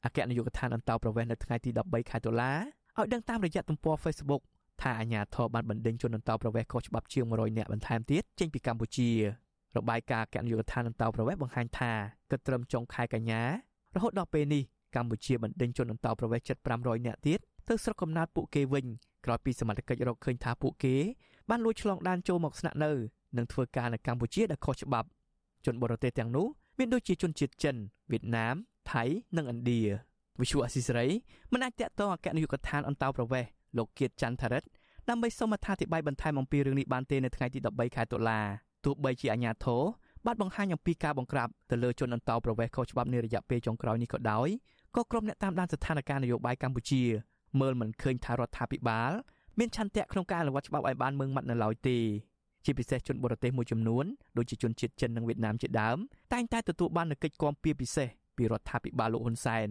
អគ្គនាយកដ្ឋានអន្តោប្រវេសន៍នៅថ្ងៃទី13ខែតុលាឲ្យដឹងតាមរយៈទំព័រ Facebook ថាអាញាធរបានបណ្ដេញជនអន្តោប្រវេសន៍ខុសច្បាប់ជាង100នាក់បន្ថែមទៀតចេញពីកម្ពុជា របាយការណ៍គណៈយុទ្ធឋានអន្តោប្រវេសន៍បង្ហាញថាគិតត្រឹមចុងខែកញ្ញារហូតដល់ពេលនេះកម្ពុជាបណ្ដេញជនអន្តោប្រវេសន៍ជិត500នាក់ទៀតទៅស្រុកកំណើតពួកគេវិញក្រោយពីសមត្ថកិច្ចរកឃើញថាពួកគេបានលួចឆ្លងដែនចូលមកស្នាក់នៅនិងធ្វើការនៅកម្ពុជាដែលខុសច្បាប់ជនបរទេសទាំងនោះមានដូចជាជនជាតិចិនវៀតណាមថៃនិងឥណ្ឌាវិសុអស៊ីសេរីមិនអាចតាក់ទងអគ្គនាយកដ្ឋានអន្តោប្រវេសន៍លោកគៀតច័ន្ទថារិទ្ធដើម្បីសូមអត្ថាធិប្បាយបន្ថែមអំពីរឿងនេះបានទេនៅថ្ងៃទី13ខែតុលា ទោះបីជាអាជ្ញាធរបានបង្ហាញអំពីការបង្ក្រាបទៅលើជនអន្តោប្រវេសន៍ខុសច្បាប់នារយៈពេលចុងក្រោយនេះក៏ដោយក៏ក្រុមអ្នកតាមដានស្ថានភាពនយោបាយកម្ពុជាមើលមិនឃើញថារដ្ឋាភិបាលមានឆន្ទៈក្នុងការអនុវត្តច្បាប់ឲ្យបានម៉ឺងម៉ាត់នៅឡើយទេជាពិសេសជនបរទេសមួយចំនួនដូចជាជនជាតិចិននិងវៀតណាមជាដើមតែងតែទទួលបាននូវកិច្ចគាំពៀពិសេសពីរដ្ឋាភិបាលលោកហ៊ុនសែន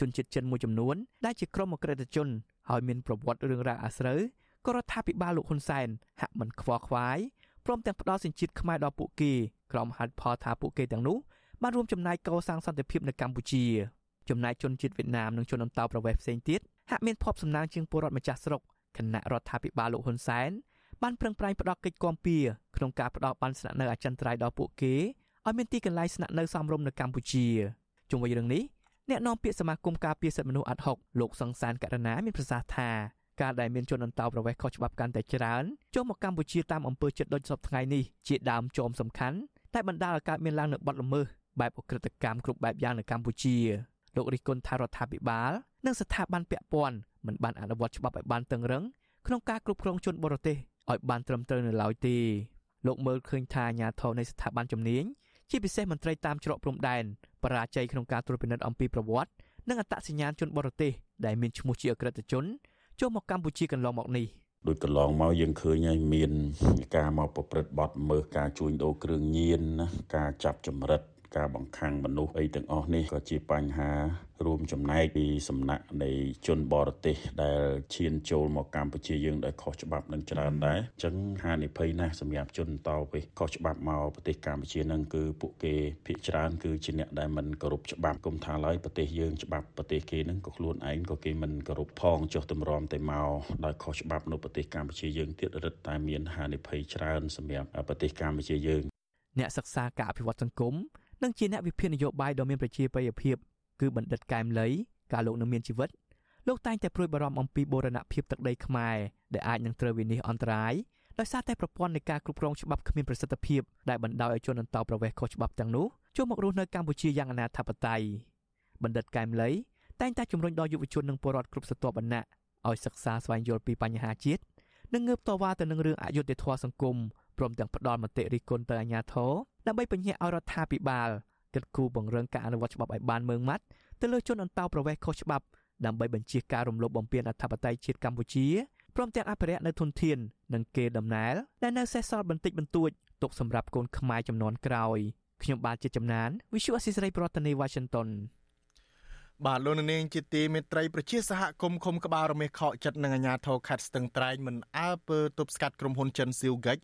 ជនជាតិចិនមួយចំនួនដែលជាក្រុមអក្រិតជនហើយមានប្រវត្តិរឿងរ៉ាវអាស្រូវក៏រដ្ឋាភិបាលលោកហ៊ុនសែនហាក់មិនខ្វល់ខ្វាយ ព្រមទាំងផ្ដល់សិញ្ជាតិខ្មែរដល់ពួកគេក្រុមហេតុផលថាពួកគេទាំងនោះបានរួមចំណែកកសាងសន្តិភាពនៅកម្ពុជាចំណែកជនជាតិវៀតណាមនិងជនអន្តោប្រវេសន៍ផ្សេងទៀតហាក់មានភ័ព្វសំណាងជាងពលរដ្ឋម្ចាស់ស្រុកគណៈរដ្ឋាភិបាលលោកហ៊ុនសែនបានប្រឹងប្រែងផ្ដល់កិច្ចគាំពៀក្នុងការផ្ដល់បានស្នាក់នៅអចិន្ត្រៃយ៍ដល់ពួកគេឲ្យមានទីកន្លែងស្នាក់នៅសមរម្យនៅកម្ពុជាជុំវិញរឿងនេះអ្នកនាំពាក្យសមាគមការពារសិទ្ធិមនុស្សអាត់ហុកលោកសង្សានករណាមានប្រសាសន៍ថា ការដែលមានជនអន្តោប្រវេសន៍ខុសច្បាប់កាន់តែច្រើនចូលមកកម្ពុជាតាមអំពើចិត្តដូចសពថ្ងៃនេះជាដើមចោមសំខាន់តែបណ្ដាលឲ្យកើតមានឡើងនូវបទល្មើសបែបអក្រិតកម្មគ្រប់បែបយ៉ាងនៅកម្ពុជាលោករិះគន់ថារដ្ឋាភិបាលនិងស្ថាប័នពាក់ព័ន្ធមិនបានអនុវត្តច្បាប់ឲ្យបានតឹងរឹងក្នុងការគ្រប់គ្រងជនបរទេសឲ្យបានត្រឹមត្រូវនៅឡើយទេលោកមើលឃើញថាអាញាធរនៃស្ថាប័នជំនាញជាពិសេសមន្ត្រីតាមច្រកព្រំដែនបរាជ័យក្នុងការត្រួតពិនិត្យអំពីប្រវត្តិនិងអត្តសញ្ញាណជនបរទេសដែលមានឈ្មោះជាអក្រិតជន ចូលមកកម្ពុជាកន្លងមកនេះដូចកន្លងមកយើងឃើញហើយមានការមកប្រព្រឹត្តបទមើលការជួញដូរគ្រឿងញៀនណាការចាប់ចម្រិតការបង្ខាំងមនុស្សអីទាំងអស់នេះក៏ជាបញ្ហា រួមចំណែកពីសំណាក់នៃជនបរទេសដែលឈានចូលមកកម្ពុជាយើងដោយខុសច្បាប់នឹងច្រើនដែរអញ្ចឹងហានិភ័យណាស់សម្រាប់ជនតទៅខុសច្បាប់មកប្រទេសកម្ពុជានឹងគឺពួកគេភាគច្រើនគឺជាអ្នកដែលមិនគោរពច្បាប់គុំថាឡើយប្រទេសយើងច្បាប់ប្រទេសគេនឹងក៏ខ្លួនឯងក៏គេមិនគោរពផងចុះទម្រាំតែមកដោយខុសច្បាប់នៅប្រទេសកម្ពុជាយើងទៀតរឹតតែមានហានិភ័យច្រើនសម្រាប់ប្រទេសកម្ពុជាយើងអ្នកសិក្សាការអភិវឌ្ឍសង្គមនិងជាអ្នកវិភាគនយោបាយដ៏មានប្រជាប្រិយភាព គឺបណ្ឌិតកែមលីការលោកនៅមានជីវិតលោកតែងតែព្រួយបារម្ភអំពីបូរណភាពទឹកដីខ្មែរដែលអាចនឹងត្រូវវិនិច្ឆ័យអន្តរាយដោយសារតែប្រព័ន្ធនៃការគ្រប់គ្រងច្បាប់គ្មានប្រសិទ្ធភាពដែលបណ្ដោយឲ្យជនអន្តោប្រវេសន៍ខុសច្បាប់ទាំងនោះចូលមករស់នៅកម្ពុជាយ៉ាងអនាធិបតេយ្យបណ្ឌិតកែមលីតែងតែជំរុញដល់យុវជននិងពលរដ្ឋគ្រប់ស្រទាប់វណ្ណៈឲ្យសិក្សាស្វែងយល់ពីបញ្ហាជាតិនិងងើបតវ៉ាទៅនឹងរឿងអយុត្តិធម៌សង្គមព្រមទាំងផ្ដល់មតិរិះគន់ទៅអាជ្ញាធរដើម្បីបញ្ជាក់ឲ្យរដ្ឋាភិបាល គិតគូរបង្រឹងការអនុវត្តច្បាប់ឲ្យបានម៉ឺងម៉ាត់ទៅលើជនអន្តោប្រវេសន៍ខុសច្បាប់ដើម្បីបញ្ជាការរំលោភបំពានអធិបតេយ្យជាតិកម្ពុជាព្រមទាំងអភិរក្សនៅធនធាននិងគេដំណើរដែលនៅសេសសល់បន្តិចបន្តួចទុកសម្រាប់កូនខ្មែរចំនួនក្រោយខ្ញុំបាទជាចំណាន Visual Assisray ប្រធានាទី Washington បាទលោកនាងជាទីមេត្រីប្រជាសហគមន៍ឃុំក្បាលរមេខកចិត្តនឹងអាញាធរខេត្តស្ទឹងត្រែងមិនអើពើទប់ស្កាត់ក្រុមហ៊ុនចិនស៊ីវហ្គិច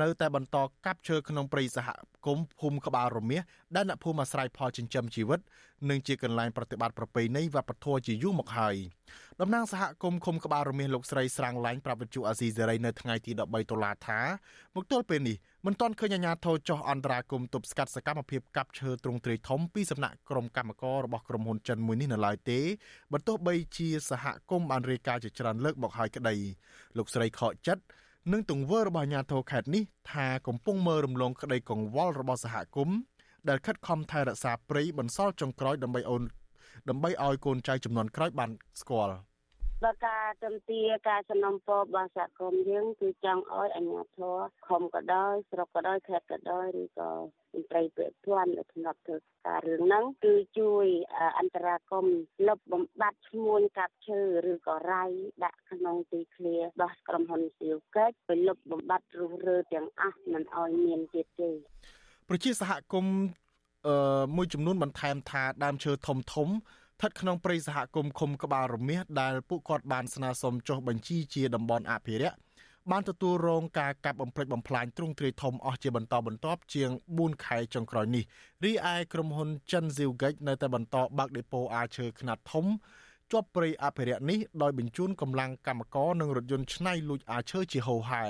នៅតែបន្តកាប់ឈើក្នុងព្រៃសហគមន៍ភូមិក្បាលរមាសដែលអ្នកភូមិអាស្រ័យផលចិញ្ចឹមជីវិតនិងជាកន្លែងប្រតិបត្តិប្រពៃណីវប្បធម៌ជាយូរមកហើយតំណាងសហគមន៍ឃុំក្បាលរមាសលោកស្រីស្រាងឡាញប្រាប់វិទ្យុអាស៊ីសេរីនៅថ្ងៃទី13តុលាថាមកទល់ពេលនេះ មិនទាន់ឃើញអាជ្ញាធរចោះអន្តរាគមទប់ស្កាត់សកម្មភាពកាប់ឈើទ្រង់ទ្រាយធំពីសំណាក់ក្រុមកម្មកររបស់ក្រុមហ៊ុនចិនមួយនេះនៅឡើយទេបើទោះបីជាសហគមន៍បានរាយការណ៍ជាច្រើនលើកមកហើយក្តីលោកស្រីខកចិត្តនិងទង្វើរបស់អាជ្ញាធរខេត្តនេះថាកំពុងមើលរំលងក្តីកង្វល់របស់សហគមន៍ដែលខិតខំថែរក្សាព្រៃបន្សល់ចុងក្រោយដើម្បីអូនដើម្បីឲ្យកូនចៅចំនួនក្រោយបានស្គាល់ ដល់ការទំទាការសំណុំពររបស់សហគមន៍យើងគឺចង់ឲ្យអាជ្ញាធរខំក៏ដោយស្រុកក៏ដោយខេត្តក៏ដោយឬក៏មន្ត្រីពាក់ព័ន្ធដែលធ្លាប់ធ្វើការរឿងហ្នឹងគឺជួយអន្តរាគមលុបបំបត្តិឈ្មួញកាប់ឈើឬក៏រៃដាក់ក្នុងទីធ្លាដោះក្រុមហ៊ុនស៊ីវកេតទៅលុបបំបត្តិរុះរើទាំងអស់មិនឲ្យមានទៀតទេប្រជាសហគមន៍អឺមួយចំនួនបន្ថែមថាដើមឈើធំធំ ស្ថិតក្នុងព្រៃសហគមន៍ឃុំក្បាលរមាសដែលពួកគាត់បានស្នើសុំចុះបញ្ជីជាតំបន់អភិរក្សបានទទួលរងការកាប់បំផ្លិចបំផ្លាញទ្រង់ទ្រាយធំអស់ជាបន្តបន្ទាប់ជាង4ខែចុងក្រោយនេះរីឯក្រុមហ៊ុនចិនស៊ីវហ្គិចនៅតែបន្តបើកដេប៉ូអាឈើខ្នាតធំជាប់ព្រៃអភិរក្សនេះដោយបញ្ជូនកម្លាំងកម្មករនិងរថយន្តឆ្នៃលួចអាឈើជាហូរហែ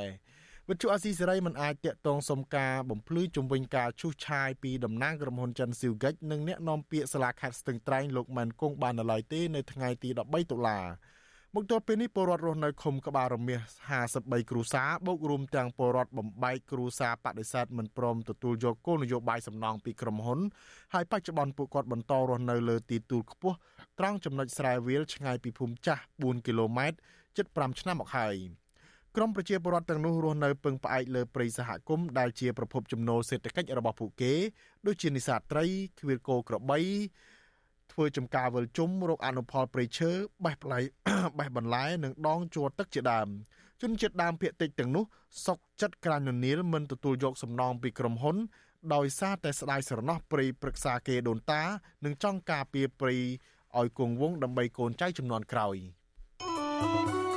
វិទ្យុអាស៊ីសេរីមិនអាចតាក់ទងសុំការបំភ្លឺជំវិញការឈូសឆាយពីតំណាងក្រុមហ៊ុនចិនស៊ីវហ្គិចនិងអ្នកនាំពាក្យសាលាខេត្តស្ទឹងត្រែងលោកម៉ែនគង់បាននៅឡើយទេនៅថ្ងៃទី13តុលាមកទល់ពេលនេះពលរដ្ឋរស់នៅឃុំក្បាលរមៀស53គ្រួសារបូករួមទាំងពលរដ្ឋបំបែកគ្រួសារបដិសេធមិនព្រមទទួលយកគោលនយោបាយសំណងពីក្រុមហ៊ុនហើយបច្ចុប្បន្នពួកគាត់បន្តរស់នៅលើទីទួលខ្ពស់ត្រង់ចំណុចស្រែវាលឆ្ងាយពីភូមិចាស់4គីឡូម៉ែត្រជិត5ឆ្នាំមកហើយ ក្រមប្រជាពលរដ្ឋទាំងនោះរស់នៅពឹងផ្អែកលើព្រៃសហគមន៍ដែលជាប្រភពចំណូលសេដ្ឋកិច្ចរបស់ពួកគេ ដូចជានេសាទត្រីឃ្វាលគោក្របីធ្វើចំការវិលជុំរកអនុផលព្រៃឈើបេះផ្លែបេះបន្លែនិងដងជួរទឹកជាដើមជនជាតិដើមភាគតិចទាំងនោះសុកចិត្តក្រាញននៀលមិនទទួលយកសំណងពីក្រុមហ៊ុន ដោយសារតែស្ដាយស្រណោះព្រៃព្រឹក្សាគេដូនតា និងចង់ការពារព្រៃឲ្យគង់វង្សដើម្បីកូនចៅចំនួនក្រោយ thank you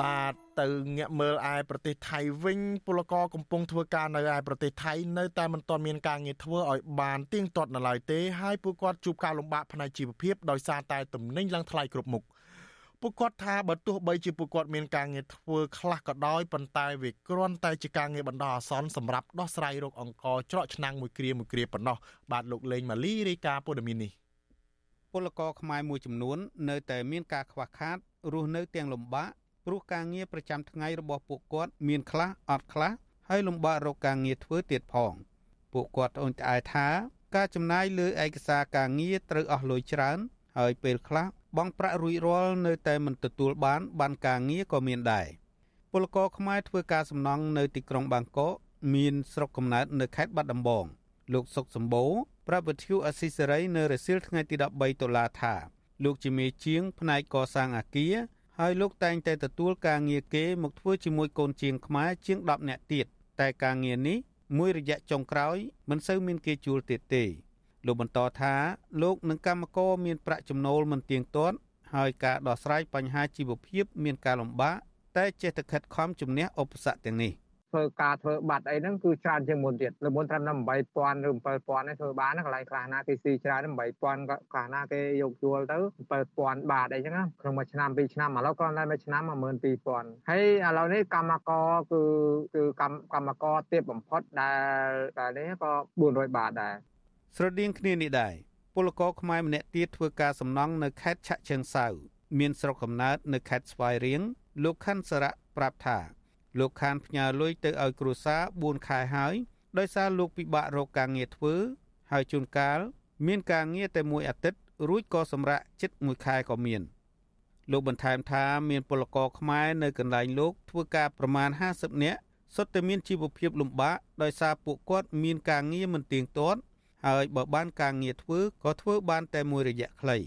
បាទទៅងាកមើលឯប្រទេសថៃវិញពលករកំពុងធ្វើការនៅឯប្រទេសថៃនៅតែមិនទាន់មានការងារធ្វើឲ្យបានទៀងទាត់នៅឡើយទេហើយពួកគាត់ជួបការលំបាកផ្នែកជីវភាពដោយសារតែទំនិញឡើងថ្លៃគ្រប់មុខពួកគាត់ថាបើទោះបីជាពួកគាត់មានការងារធ្វើខ្លះក៏ដោយប៉ុន្តែវាគ្រាន់តែជាការងារបណ្ដោះអាសន្នសម្រាប់ដោះស្រាយរោគអង្គច្រកឆ្នាំងមួយគ្រាមួយគ្រាប៉ុណ្ណោះបាទលោកលេងម៉ាលីរាយការណ៍ព័ត៌មាននេះពលករខ្មែរមួយចំនួន នៅតែមានការខ្វះខាតរស់នៅទាំងលំបាក ព្រោះការងារប្រចាំថ្ងៃរបស់ពួកគាត់មានខ្លះអត់ខ្លះហើយលំបាករកការងារធ្វើទៀតផងពួកគាត់អូនត្អែថា ការចំណាយលើឯកសារការងារត្រូវអស់លុយច្រើន ហើយពេលខ្លះបង់ប្រាក់រួចរាល់នៅតែមិនទទួលបានបានការងារក៏មានដែរពលករខ្មែរធ្វើការសំណង់នៅទីក្រុងបាងកកមានស្រុកកំណើតនៅខេត្តបាត់ដំបងលោកសុកសម្បូរប្រាប់វិទ្យុអស៊ីសេរីនៅរសៀលថ្ងៃទី13តុលាថាលោកជាមេជាងផ្នែកកសាងអាគារ ហើយលោកតែងតែទទួលការងារគេមកធ្វើជាមួយកូនជាងខ្មែរជាង10នាក់ទៀតតែការងារនេះមួយរយៈចុងក្រោយមិនសូវមានគេជួលទៀតទេលោកបន្តថាលោកនិងកម្មករមានប្រាក់ចំណូលមិនទៀងទាត់ហើយការដោះស្រាយបញ្ហាជីវភាពមានការលំបាកតែចេះតែខិតខំជំនះឧបសគ្គទាំងនេះ។ ធ្វើការធ្វើបាត់អីហ្នឹងគឺច្រើនជាងមុនទៀតលើមុនត្រឹមតែ8000ឬ7000នេះធ្វើបានកន្លែងខ្លះណាគេស៊ីច្រើន8000ក៏ខ្លះណាគេយកជួលទៅ7000បាតអីចឹងក្នុងមួយឆ្នាំពីរឆ្នាំឥឡូវគ្រាន់តែមួយឆ្នាំ12000ហើយឥឡូវនេះកម្មករគឺគឺកម្មកម្មករទាបបំផុតដែលតែនេះក៏400បាតដែរស្រដៀងគ្នានេះដែរពលករខ្មែរម្នាក់ទៀតធ្វើការសំណង់នៅខេត្តឆៈជើងសៅមានស្រុកកំណើតនៅខេត្តស្វាយរៀងលោកខាន់សារៈប្រាប់ថា លោកខានផ្ញើលុយទៅឲ្យគ្រួសារ4ខែហើយដោយសារលោកពិបាករកការងារធ្វើហើយជួនកាលមានការងារតែមួយអាទិត្យរួចក៏សម្រាកចិត្តមួយខែក៏មានលោកបន្ថែមថាមានពលករខ្មែរនៅកន្លែងលោកធ្វើការប្រមាណ50នាក់សុទ្ធតែមានជីវភាពលំបាកដោយសារពួកគាត់មានការងារមិនទៀងទាត់ហើយបើបានការងារធ្វើក៏ធ្វើបានតែមួយរយៈខ្លី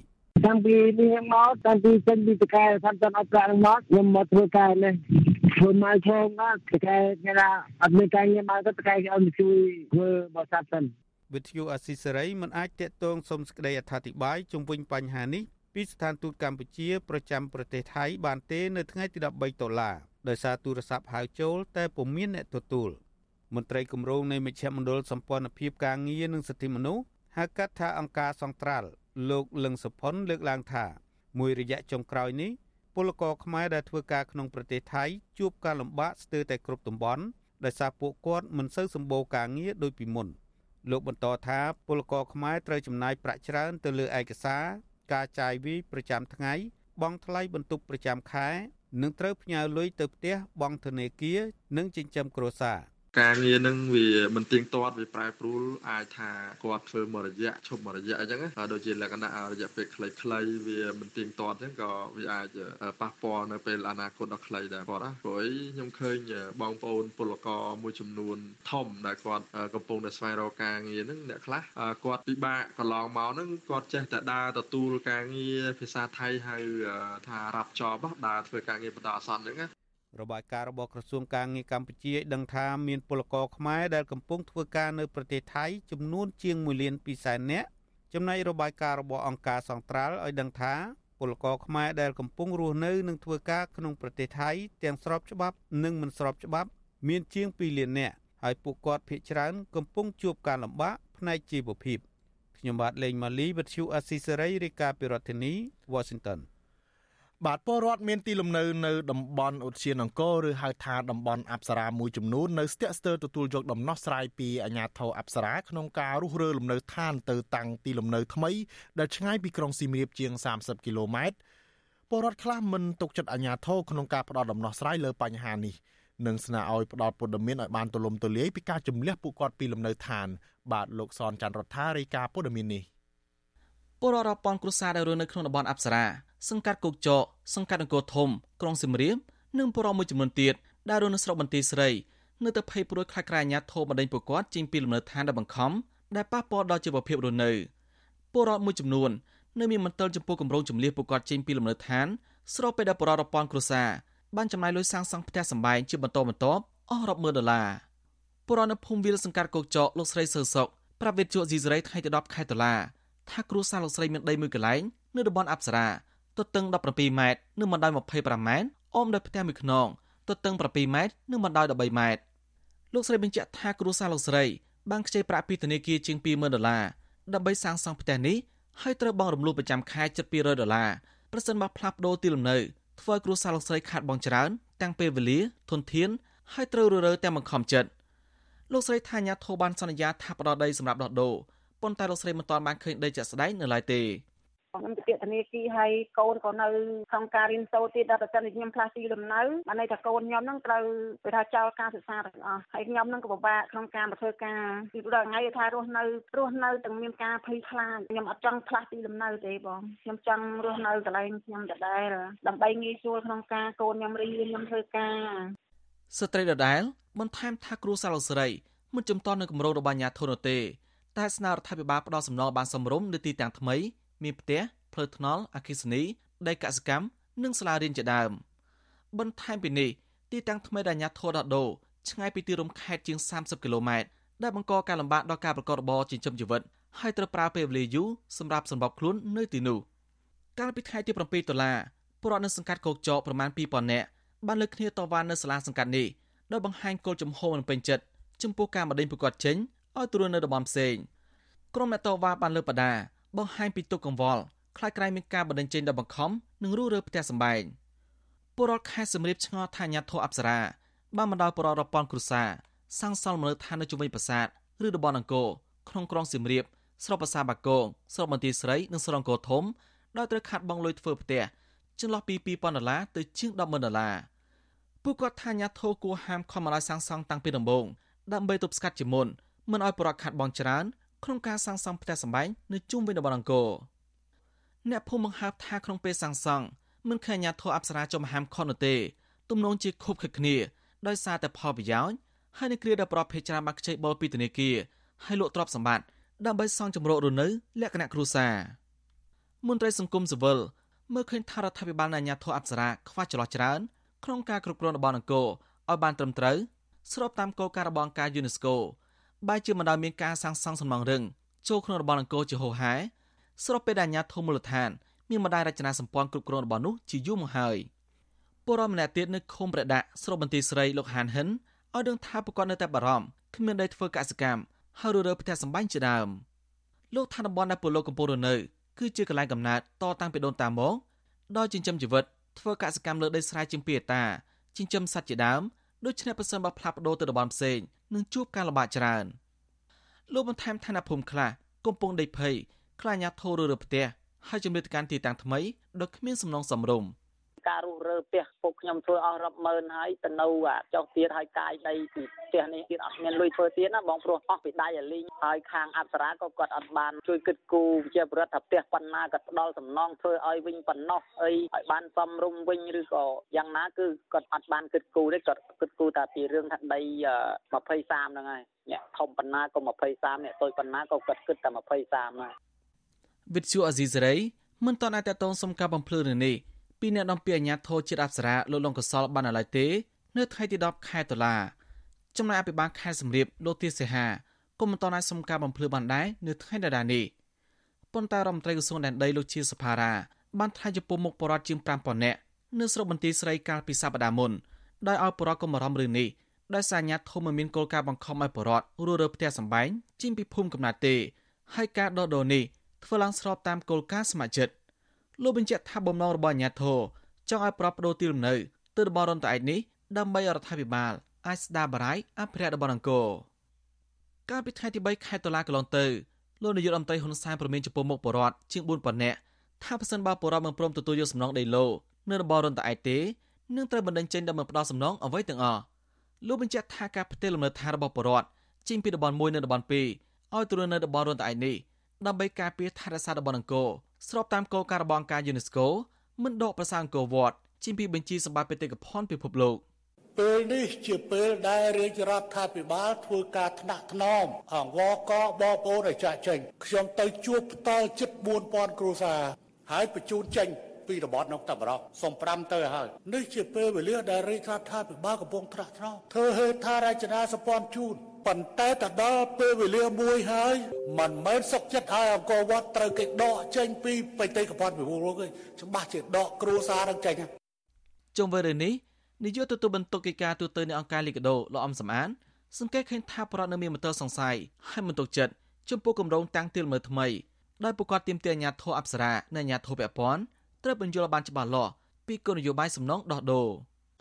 តាំងពីនេះមកតាំងពីចេញពីតកែថាទៅអត់ប្រាក់មកខ្ញុំមកធ្វើការនេះ ធ្វើមកផងណាតកែគេថាអត់មានការងារមកទៅតកែគេឲ្យមកជួយធ្វើបរិស័ទសិនវិទ្យុអស៊ីសេរីមិនអាចតាក់ទងសុំសេចក្តីអធិប្បាយជុំវិញបញ្ហានេះពីស្ថានទូតកម្ពុជាប្រចាំប្រទេសថៃបានទេនៅថ្ងៃទី13ដុល្លារដោយសារទូរស័ព្ទហៅចូលតែពុំមានអ្នកទទួលមន្ត្រីគម្រោងនៃមជ្ឈមណ្ឌលសម្ព័ន្ធភាពការងារនិងសិទ្ធិមនុស្សហៅកាត់ថាអង្គការសង្ត្រាល់លោកលឹងសុផុនលើកឡើងថាមួយរយៈចុងក្រោយនេះ ពលករខ្មែរដែលធ្វើការក្នុងប្រទេសថៃជួបការលំបាកស្ទើរតែគ្រប់តំបន់ដោយសារពួកគាត់មិនសូវសម្បូរការងារដូចពីមុនលោកបន្តថាពលករខ្មែរត្រូវចំណាយប្រាក់ច្រើនទៅលើឯកសារការចាយវាយប្រចាំថ្ងៃបង់ថ្លៃបន្ទប់ប្រចាំខែនិងត្រូវផ្ញើលុយទៅផ្ទះបង់ធនាគារនិងចិញ្ចឹមគ្រួសារ ការងារនឹងវាមិនទៀងទាត់វាប្រែប្រួលអាចថាគាត់ធ្វើមួយរយៈឈប់មួយរយៈអញ្ចឹងដូចជាលក្ខណៈរយៈពេលខ្លីៗវាមិនទៀងទាត់អញ្ចឹងក៏វាអាចប៉ះពាល់នៅពេលអនាគតដ៏ខ្លីដែរគាត់ណាព្រោះខ្ញុំឃើញបងប្អូនពលករមួយចំនួនធំដែលគាត់កំពុងតែស្វែងរកការងារហ្នឹងអ្នកខ្លះគាត់ពិបាកកន្លងមកហ្នឹងគាត់ចេះតែដើរទទួលការងារភាសាថៃហៅថារាប់ចប់ដើរធ្វើការងារបន្តអាសន្នអញ្ចឹង របាយការណ៍របស់ក្រសួងការងារកម្ពុជាឲ្យដឹងថាមានពលករខ្មែរដែលកំពុងធ្វើការនៅប្រទេសថៃចំនួនជាង1លាន2សែននាក់ចំណែករបាយការណ៍របស់អង្គការសង្ត្រាល់ឲ្យដឹងថាពលករខ្មែរដែលកំពុងរស់នៅនិងធ្វើការក្នុងប្រទេសថៃទាំងស្របច្បាប់និងមិនស្របច្បាប់ មានជាង2លាននាក់ហើយពួកគាត់ភ័យច្រើនកំពុងជួបការលំបាកផ្នែកជីវភាពខ្ញុំបាទលេងម៉ាលីវិទ្យុអស៊ីសេរីរាយការណ៍ពីរដ្ឋធានី Washington បាទពលរដ្ឋមានទីលំនៅនៅតំបន់ឧទ្យានអង្គរឬហៅថាតំបន់អប្សរាមួយចំនួននៅស្ទាក់ស្ទើរទទួលយកដំណោះស្រាយពីអាជ្ញាធរអប្សរាក្នុងការរុះរើលំនៅឋានទៅតាំងទីលំនៅថ្មីដែលឆ្ងាយពីក្រុងសៀមរាបជាង30គីឡូម៉ែត្រពលរដ្ឋខ្លះមិនទុកចិត្តអាជ្ញាធរក្នុងការផ្ដល់ដំណោះស្រាយលើបញ្ហានេះនិងស្នើឲ្យផ្ដល់ព័ត៌មានឲ្យបានទូលំទូលាយពីការជំលះពួកគាត់ពីលំនៅឋាន បាទលោកសនច័ន្ទរដ្ឋារាយការណ៍ព័ត៌មាននេះពលរដ្ឋរាប់ពាន់គ្រួសារដែលរស់នៅក្នុងតំបន់អប្សរា សង្កាត់គោកចកសង្កាត់អង្គរធំ ក្រុងសៀមរាបនិងពលរដ្ឋមួយចំនួនទៀតដែលរស់នៅស្រុកបន្ទាយស្រីនៅតែភ័យព្រួយខ្លាចក្រែអាញាធមបណ្ដេញពួកគាត់ចេញពីលំនៅឋានដែលបង្ខំដែលប៉ះពាល់ដល់ជីវភាពរស់នៅពលរដ្ឋមួយចំនួននៅមានមន្ទិលចំពោះគម្រោងចម្លៀសពួកគាត់ចេញពីលំនៅឋានស្របពេលដែលពលរដ្ឋរាប់ពាន់គ្រួសារបានចំណាយលុយសាងសង់ផ្ទះសម្បែងជាបន្តបន្ទាប់អស់រាប់ម៉ឺនដុល្លារពលរដ្ឋនៅភូមិវាលសង្កាត់គោកចកលោកស្រីសើសុកប្រាប់វិទ្យុស៊ីសេរីថ្ងៃទី10ខែតុលាថាគ្រួសារលោកស្រីមានដីមួយកន្លែងនៅតំបន់អប្សរា ទទឹង17ម៉ែត្រនិងបណ្ដោយ25ម៉ែត្រអមដោយផ្ទះមួយខ្នងទទឹង7ម៉ែត្រនិងបណ្ដោយ13ម៉ែត្រលោកស្រីបញ្ជាក់ថាគ្រួសារលោកស្រីបានខ្ចីប្រាក់ពីធនាគារជាង20000ដុល្លារដើម្បីសាងសង់ផ្ទះនេះហើយត្រូវបង់រំលោះប្រចាំខែជិត200ដុល្លារប្រសិនបើផ្លាស់ប្ដូរទីលំនៅធ្វើឲ្យគ្រួសារលោកស្រីខាតបង់ច្រើនទាំងពេលវេលាធនធានហើយត្រូវរើរើទាំងបង្ខំចិត្តលោកស្រីថាញាធោបានសន្យាថាផ្ដល់ដីសម្រាប់ដោះដូរប៉ុន្តែលោកស្រីមិនទាន់បានឃើញដីជាក់ស្ដែងនៅឡើយទេ ខ្ញុំទៅពាក្យធនាគារហើយកូនក៏នៅក្នុងការរៀនសូត្រទៀតដល់តែខ្ញុំផ្លាស់ទីលំនៅបានន័យថាកូនខ្ញុំនឹងត្រូវគេថាចោលការសិក្សាទាំងអស់ហើយខ្ញុំនឹងក៏ពិបាកក្នុងការមកធ្វើការពីព្រោះថ្ងៃថារស់នៅរស់នៅទាំងមានការភ័យខ្លាចខ្ញុំអត់ចង់ផ្លាស់ទីលំនៅទេបងខ្ញុំចង់រស់នៅកន្លែងខ្ញុំដដែលដើម្បីងាយស្រួលក្នុងការកូនខ្ញុំរៀនខ្ញុំធ្វើការស្ត្រីដដែលបន្ថែមថាគ្រូសាឡូស្រីមិនចំតន់នៅគម្រោងរបស់អាញាធនទេតែស្នើរដ្ឋាភិបាលផ្ដល់សំណងបានសមរម្យនៅទីតាំងថ្មី មានផ្ទះផ្លូវថ្នល់អគិសនីដីកសិកម្មនិងសាលារៀនជាដើមបន្ថែមពីនេះទីតាំងថ្មីដែលអាជ្ញាធរដោះដូរឆ្ងាយពីទីរួមខេត្តជាង30គីឡូម៉ែត្រដែលបង្កការលំបាកដល់ការប្រកបរបរចិញ្ចឹមជីវិតហើយត្រូវប្រើពេលវេលាយូរសម្រាប់សម្របខ្លួននៅទីនោះកាលពីថ្ងៃទី7ដុល្លារពលរដ្ឋនៅសង្កាត់គោកចកប្រមាណ2000នាក់បានលើកគ្នាតវ៉ានៅសាលាសង្កាត់នេះដោយបង្ហាញគោលជំហរមិនពេញចិត្តចំពោះការបណ្តេញពួកគាត់ចេញឲ្យទូរនៅតំបន់ផ្សេងក្រុមអ្នកតវ៉ាបានលើកបដា បង្ហាញពីទុកកង្វល់ខ្លាចក្រែងមានការបណ្តេញចេញដល់បង្ខំនិងរੂរើផ្ទះសម្បែងពលរដ្ឋខេត្តសំរាបឆ្ងល់ថាញាធរអប្សរាបានបណ្ដោយពលរដ្ឋរពាន់គ្រួសារសាងសង់មនៅឋាននៅជុំវិញប្រាសាទឬតំបន់អង្គរក្នុងក្រុងសៀមរាបស្រុកប្រាសាទបាគងស្រុកបន្ទាយស្រីនិងស្រុកអង្គរធំដោយត្រូវខាត់បងលុយធ្វើផ្ទះចន្លោះពី2000ដុល្លារទៅជាង100,000ដុល្លារពួកគាត់ថាញាធរគួរហាមខំមកឲ្យសាងសង់តាំងពីដំបូងដើម្បីទប់ស្កាត់ជាមុនមិនឲ្យប្រកខាត់បងច្រើន ក្នុងការសាងសង់ផ្ទះសម្បែងនៅជុំវិញតំបន់អង្គរអ្នកភូមិបង្ហើបថាក្នុងពេលសាងសង់មិនឃើញអាញាធរអប្សរាចំហាមខុសនោះទេទំនងជាខុបខិតគ្នាដោយសារតែផលប្រយោជន៍ហើយនៅគ្រាដែលប្រភេទច្រើនបាក់ខ្ចីបុលពីធនាគារហើយលក់ទ្រព្យសម្បត្តិដើម្បីសង់ចម្រោករនៅលក្ខណៈគ្រួសារមន្ត្រីសង្គមស៊ីវិលមើលឃើញថារដ្ឋាភិបាលនៃអាញាធរអប្សរាខ្វះចន្លោះច្រើនក្នុងការគ្រប់គ្រងតំបន់អង្គរឲ្យបានត្រឹមត្រូវស្របតាមគោលការណ៍របស់អង្គការ UNESCO បែរជាមិនដែលមានការសាងសង់សំណង់រឹងចូលក្នុងតំបន់អង្គរជាហូរហែស្របពេលដែលអាញាធមូលដ្ឋានមានម្ដាយរចនាសម្ព័ន្ធគ្រប់គ្រងរបស់នោះជាយូរមកហើយពលរដ្ឋម្នាក់ទៀតនៅឃុំប្រដាក់ស្រុកបន្ទាយស្រីលោកហានហិនឲ្យដឹងថាប្រកបនៅតែបារម្ភគ្មានដីធ្វើកសិកម្មហើយររើផ្ទះសម្បែងជាដើមលោកថាតំបន់ដែលពលលោកកំពុងរនៅគឺជាកន្លែងកំណើតតតាំងពីដូនតាមកដោយចិញ្ចឹមជីវិតធ្វើកសិកម្មលើដីស្រែជាងពីអតាចិញ្ចឹមសត្វជាដើមដូច្នេះប្រសិនបើផ្លាស់ប្ដូរទៅតំបន់ផ្សេង នឹងជួបការលំបាកច្រើនលោកបន្ថែមថាអ្នកភូមិខ្លះកំពុងដេកភ័យខ្លាចអាញាធររើផ្ទះហើយជំរាបទៅកាន់ទីតាំងថ្មីដោយគ្មានសំណងសំរុំ។ ការរុះរើផ្ទះពុកខ្ញុំធ្វើអស់រាប់ម៉ឺនហើយទៅនៅចុះទៀតហើយកាយដីពីផ្ទះនេះទៀតអត់មានលុយធ្វើទៀតណាបងព្រោះអស់ពីដៃអាលីងហើយខាងអប្សរាក៏គាត់អត់បានជួយគិតគូរជាប្រដ្ឋថាផ្ទះប៉ុណ្ណាក៏ផ្ដល់សំណងធ្វើឲ្យវិញប៉ុណ្ណោះអីឲ្យបានសំរុំវិញឬក៏យ៉ាងណាគឺគាត់អត់បានគិតគូរទេគាត់គិតគូរតែពីរឿងថាដី20 30ហ្នឹងហើយអ្នកធំប៉ុណ្ណាក៏20 30អ្នកតូចប៉ុណ្ណាក៏គាត់គិតតែ20 30ហ្នឹងវិទ្យុអាស៊ីសេរីមិនតន់អាចតតងសុំការបំភ្លឺនេះ ពីអ្នកនាំពាក្យអាជ្ញាធរជាតិអប្សរាលោកលងកសលបានឡើយទេ នៅថ្ងៃទី10ខែតុលាចំណែកអភិបាលខេត្តសំរាបលោកទាសេហាក៏មិនតន់អាចសុំការបំភ្លឺបានដែរនៅថ្ងៃដដែលនេះប៉ុន្តែរដ្ឋមន្ត្រីក្រសួងដែនដីលោកជាសភារាបានថ្លែងចំពោះមុខបរិវត្តជាង5000នាក់នៅស្រុកបន្ទាយស្រីកាលពីសប្តាហ៍មុនដោយឲ្យបរិវត្តកុំបារម្ភរឿងនេះដោយសារអាញាធមមិនមានគោលការណ៍បង្ខំឲ្យបរិវត្តរស់រើផ្ទះសម្បែងចេញពីភូមិកំណើតទេហើយការដកដូរនេះធ្វើឡើងស្របតាមគោលការណ៍ស្ម័គ្រចិត្ត លោកបញ្ជាក់ថាបំណងរបស់អាញាធរចង់ឲ្យប្របប្តូរទីលំនៅទៅតំបន់រនតឯកនេះដើម្បីរដ្ឋាភិបាលអាចស្ដារបារាយអភិរក្សតំបន់អង្គរកាលពីថ្ងៃទី3ខែតុលាកន្លងទៅលោកនាយករដ្ឋមន្ត្រីហ៊ុនសែនប្រមានចំពោះមុខបរដ្ឋជាង4ប៉ុណ្ណេះថាប្រសិនបើបរដ្ឋមិនព្រមទទួលយកសំណងដីឡូនៅតំបន់រនតឯកទេនឹងត្រូវបណ្ដឹងចេញដើម្បីផ្ដោតសំណងអ្វីទាំងអស់លោកបញ្ជាក់ថាការផ្ទេរលំនៅឋានរបស់បរដ្ឋចេញពីតំបន់1នៅតំបន់2ឲ្យទៅនៅតំបន់រនតឯកនេះដើម្បីការពារថែរក្សាតំបន់អង្គរ ស្របតាមគោលការណ៍របស់អង្គការ UNESCO មិនដកប្រសាអង្គរវត្តចេញពីបញ្ជីសម្បត្តិបេតិកភណ្ឌពិភពលោកពេលនេះជាពេលដែលរាជរដ្ឋាភិបាលធ្វើការថ្នាក់ថ្នមអង្វរកបងប្អូនឲ្យចាក់ចេញខ្ញុំទៅជួបផ្ទាល់ជិត4000គ្រួសារហើយបញ្ជូនចេញ ពីរបបនោះតែម្ដងសុំ5ទៅហើយនេះជាពេលវេលាដែលរាជរដ្ឋាភិបាលកំពុងត្រាស់ត្រង់ធ្វើហេដ្ឋារចនាសម្ព័ន្ធជូនប៉ុន្តែទៅដល់ពេលវេលាមួយហើយមិនមែនសុកចិត្តឲ្យអង្គរវត្តត្រូវគេដកចេញពីបេតិកភណ្ឌពិភពលោកទេច្បាស់ជាដកគ្រួសារនឹងចេញជុំវិញរឿងនេះនាយកទទួលបន្ទុកកិច្ចការទូតនៃអង្គការលីកាដូលោកអំសំអានសង្កេតឃើញថាប្រដ្ឋនៅមានមន្ទិលសង្ស័យហើយមិនទុកចិត្តចំពោះគម្រោងតាំងទីលមើថ្មីដោយប្រកាសទាមទារអាជ្ញាធរអប្សរានិងអាជ្ញាធរពាក់ព័ន្ធ ត្រូវបញ្យល់បានច្បាស់លាស់ពីគោលនយោបាយសំណងដោះដូរ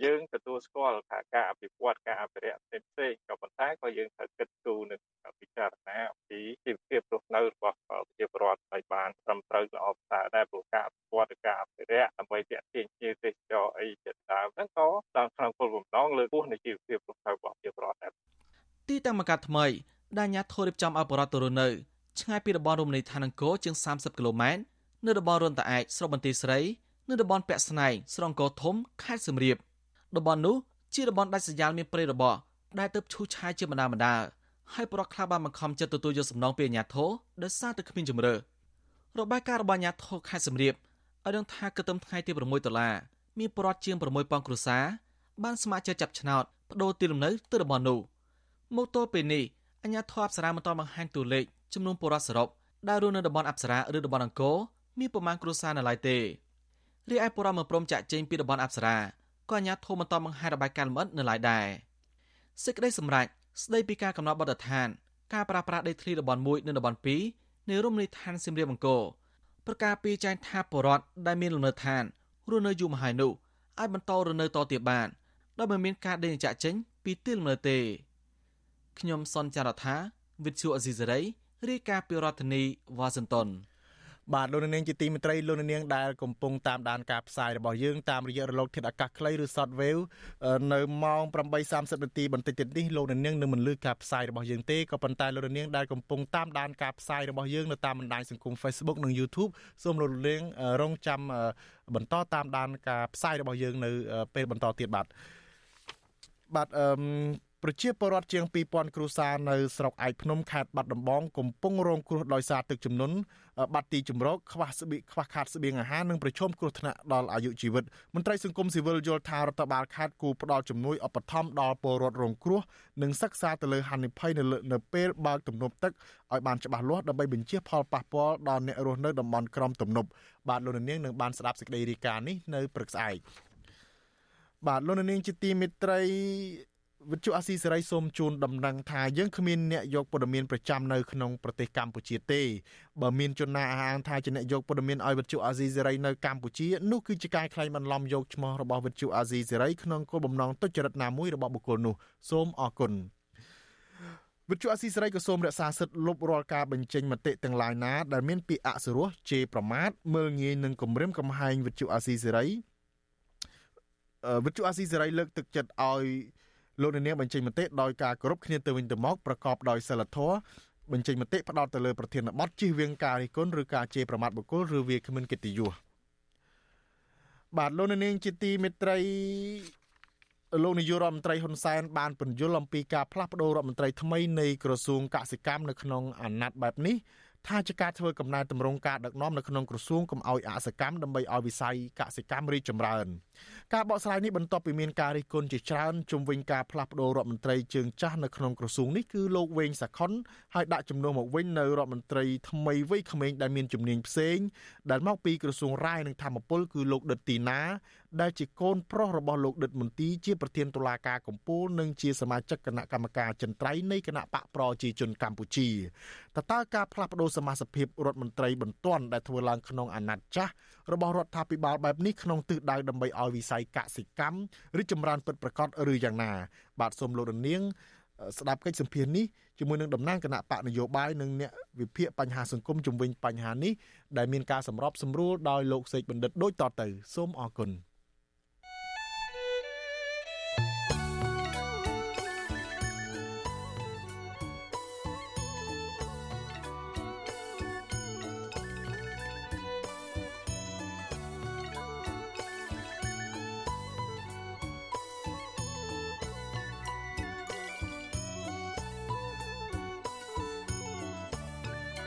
យើងទទួលស្គាល់ថាការអភិវឌ្ឍការអភិរក្សផ្សេងៗក៏ប៉ុន្តែក៏យើងត្រូវគិតគូរនិងពិចារណាអំពីជីវភាពរស់នៅរបស់ប្រជាពលរដ្ឋឲ្យបានត្រឹមត្រូវល្អប្រសើរដែរព្រោះការអភិវឌ្ឍឬការអភិរក្សដើម្បីទាក់ទាញភ្ញៀវទេសចរអីជាដើមហ្នឹងក៏តាមក្នុងគោលបំណងលើកពោះនៃជីវភាពរស់នៅរបស់ប្រជាពលរដ្ឋដែរទីតាំងមកកាថ្មីដែលអាញាធររៀបចំឲ្យបរិវត្តទៅរស់នៅឆ្ងាយពីតំបន់រមណីយដ្ឋានអង្គរជាង30គីឡូម៉ែត្រ នៅតំបន់រនតាឯកស្រុកបន្ទាយស្រីនិងតំបន់ពាក់ស្នែងស្រុកអង្គរធំខេត្តសៀមរាបតំបន់នោះជាតំបន់ដាច់ស្រយាលមានព្រៃរបោះដែលទៅឈូសឆាយជាបណ្ដាបណ្ដាហើយប្រកខ្លះបានបង្ខំចិត្តទទួលយកសំណងពីអាជ្ញាធរដោយសារតែគ្មានជំរឿរបាយការណ៍របស់អាជ្ញាធរខេត្តសៀមរាបឲ្យដឹងថាគិតត្រឹមថ្ងៃទី6ដុល្លារមានប្រវត្តិជាង6000គ្រួសារបានស្ម័គ្រចិត្តចាប់ឆ្នោតបដូរទីលំនៅទៅតំបន់នោះមកទល់ពេលនេះអាជ្ញាធរអប្សរាមិនទាន់បង្ហាញតួលេខចំនួនពលរដ្ឋសរុបដែលរស់នៅតំបន់អប្សរាឬតំបន់អង្គរ មានប្រមាណគ្រួសារនៅឡើយទេរីឯពលរដ្ឋមិនព្រមចាក់ចេញពីតំបន់អប្សរាក៏អាជ្ញាធរមិនតបង្ហាញរបាយការណ៍លម្អិតនៅឡើយដែរសេចក្តីសម្រេចស្តីពីការកំណត់បទដ្ឋាន ការប្រាស្រ័យដីធ្លីតំបន់1និងតំបន់2នៃរមណីយដ្ឋានសៀមរាបអង្គរប្រកាសពីចែងថាបរដ្ឋដែលមានលំនៅឋានរស់នៅយូរមកហើយនោះអាចបន្តរស់នៅតទៀតបានដោយមិនមានការដេញចាក់ចេញពីទីលំនៅទេខ្ញុំសនចាររថាវិទ្យុអេស៊ីសេរីរាយការណ៍ពីរដ្ឋធានីវ៉ាស៊ីនតោន បាទលោកនាងជាទីមេត្រីលោកនាងដែលកំពុងតាមដានការផ្សាយរបស់យើងតាមរយៈរលកធាតុអាកាសខ្លីឬ Shortwave នៅម៉ោង8:30នាទីបន្តិចទៀតនេះលោកនាងនឹងមិនលឺការផ្សាយរបស់យើងទេក៏ប៉ុន្តែលោកនាងដែលកំពុងតាមដានការផ្សាយរបស់យើងនៅតាមបណ្ដាញសង្គម Facebook និង YouTube សូមលោកនាងរងចាំបន្តតាមដានការផ្សាយរបស់យើងនៅពេលបន្តទៀតបាទបាទអឺ ប្រជាពលរដ្ឋជាង2000គ្រួសារនៅស្រុកឯកភ្នំខេត្តបាត់ដំបងកំពុងរងគ្រោះដោយសារទឹកជំនន់បាត់ទីជម្រកខ្វះស្បៀខ្វះខាតស្បៀងអាហារនិងប្រឈមគ្រោះថ្នាក់ដល់អាយុជីវិតមន្ត្រីសង្គមស៊ីវិលយល់ថារដ្ឋបាលខេត្តគូផ្ដល់ជំនួយឧបត្ថម្ភដល់ពលរដ្ឋរងគ្រោះនិងសិក្សាទៅលើហានិភ័យនៅនៅពេលបើកទំនប់ទឹកឲ្យបានច្បាស់លាស់ដើម្បីបញ្ជាផលប៉ះពាល់ដល់អ្នករស់នៅតំបន់ក្រំទំនប់បាទលោកនាងនឹងបានស្ដាប់សេចក្តីរាយការណ៍នេះនៅព្រឹកស្អែកបាទលោកនាងជាទីមេត្រី វិទ្យុអាស៊ីសេរីសូមជូនដំណឹងថាយើងគ្មានអ្នកយកព័ត៌មានប្រចាំនៅក្នុងប្រទេសកម្ពុជាទេបើមានជនណាអះអាងថាជាអ្នកយកព័ត៌មានឲ្យវិទ្យុអាស៊ីសេរីនៅកម្ពុជានោះគឺជាការក្លែងបន្លំយកឈ្មោះរបស់វិទ្យុអាស៊ីសេរីក្នុងគោលបំណងទុច្ចរិតណាមួយរបស់បុគ្គលនោះសូមអរគុណវិទ្យុអាស៊ីសេរីក៏សូមរក្សាសិទ្ធិលុបរាល់ការបញ្ចេញមតិទាំងឡាយណាដែលមានពាក្យអសុរោះជេរប្រមាថមើលងាយនិងគំរាមកំហែងវិទ្យុអាស៊ីសេរីវិទ្យុអាស៊ីសេរីលើកទឹកចិត្តឲ្យ លោកនាងបញ្ចេញមតិដោយការគោរពគ្នាទៅវិញទៅមកប្រកបដោយសិលធម៌បញ្ចេញមតិផ្ដោតទៅលើប្រធានបទជិះវៀងការរិះគន់ឬការជេរប្រមាថបុគ្គលឬវាគ្មិនកិត្តិយសបាទលោកនាងជាទីមេត្រីលោកនាយករដ្ឋមន្ត្រីហ៊ុនសែនបានពន្យល់អំពីការផ្លាស់ប្តូររដ្ឋមន្ត្រីថ្មីនៃក្រសួងកសិកម្មនៅក្នុងអាណត្តិបែបនេះ ថាជាការធ្វើកំណែតម្រង់ការដឹកនាំនៅក្នុងក្រសួងកុំឲ្យអសកម្មដើម្បីឲ្យវិស័យកសិកម្មរីកចម្រើនការបកស្រាយនេះបន្ទាប់ពីមានការរិះគន់ជាច្រើនជុំវិញការផ្លាស់ប្តូររដ្ឋមន្ត្រីជើងចាស់នៅក្នុងក្រសួងនេះគឺលោកវែងសាខុនហើយដាក់ជំនួសមកវិញនៅរដ្ឋមន្ត្រីថ្មីវ័យក្មេងដែលមានជំនាញផ្សេងដែលមកពីក្រសួងរាយនិងធម្មពលគឺលោកដិតទីណា ដែលជាកូនប្រុសរបស់លោកដិតមន្ទីជាប្រធានតុលាការកំពូលនិងជាសមាជិកគណៈកម្មការចិនត្រៃនៃគណៈបកប្រជាជនកម្ពុជាតើតើការផ្លាស់ប្តូរសមាជិករដ្ឋមន្ត្រីបន្ទាន់ដែលធ្វើឡើងក្នុងអាណត្តិចាស់របស់រដ្ឋាភិបាលបែបនេះក្នុងទិសដៅដើម្បីឲ្យវិស័យកសិកម្មឬចម្រើនពិតប្រាកដឬយ៉ាងណា បាទសូមលោករនាងស្ដាប់កិច្ចសម្ភាសន៍នេះជាមួយនឹងតំណាងគណៈបកនយោបាយនិងអ្នកវិភាគបញ្ហាសង្គមជំវិញបញ្ហានេះដែលមានការសម្របសម្រួលដោយលោកសេកបណ្ឌិតដូចតទៅសូមអរគុណ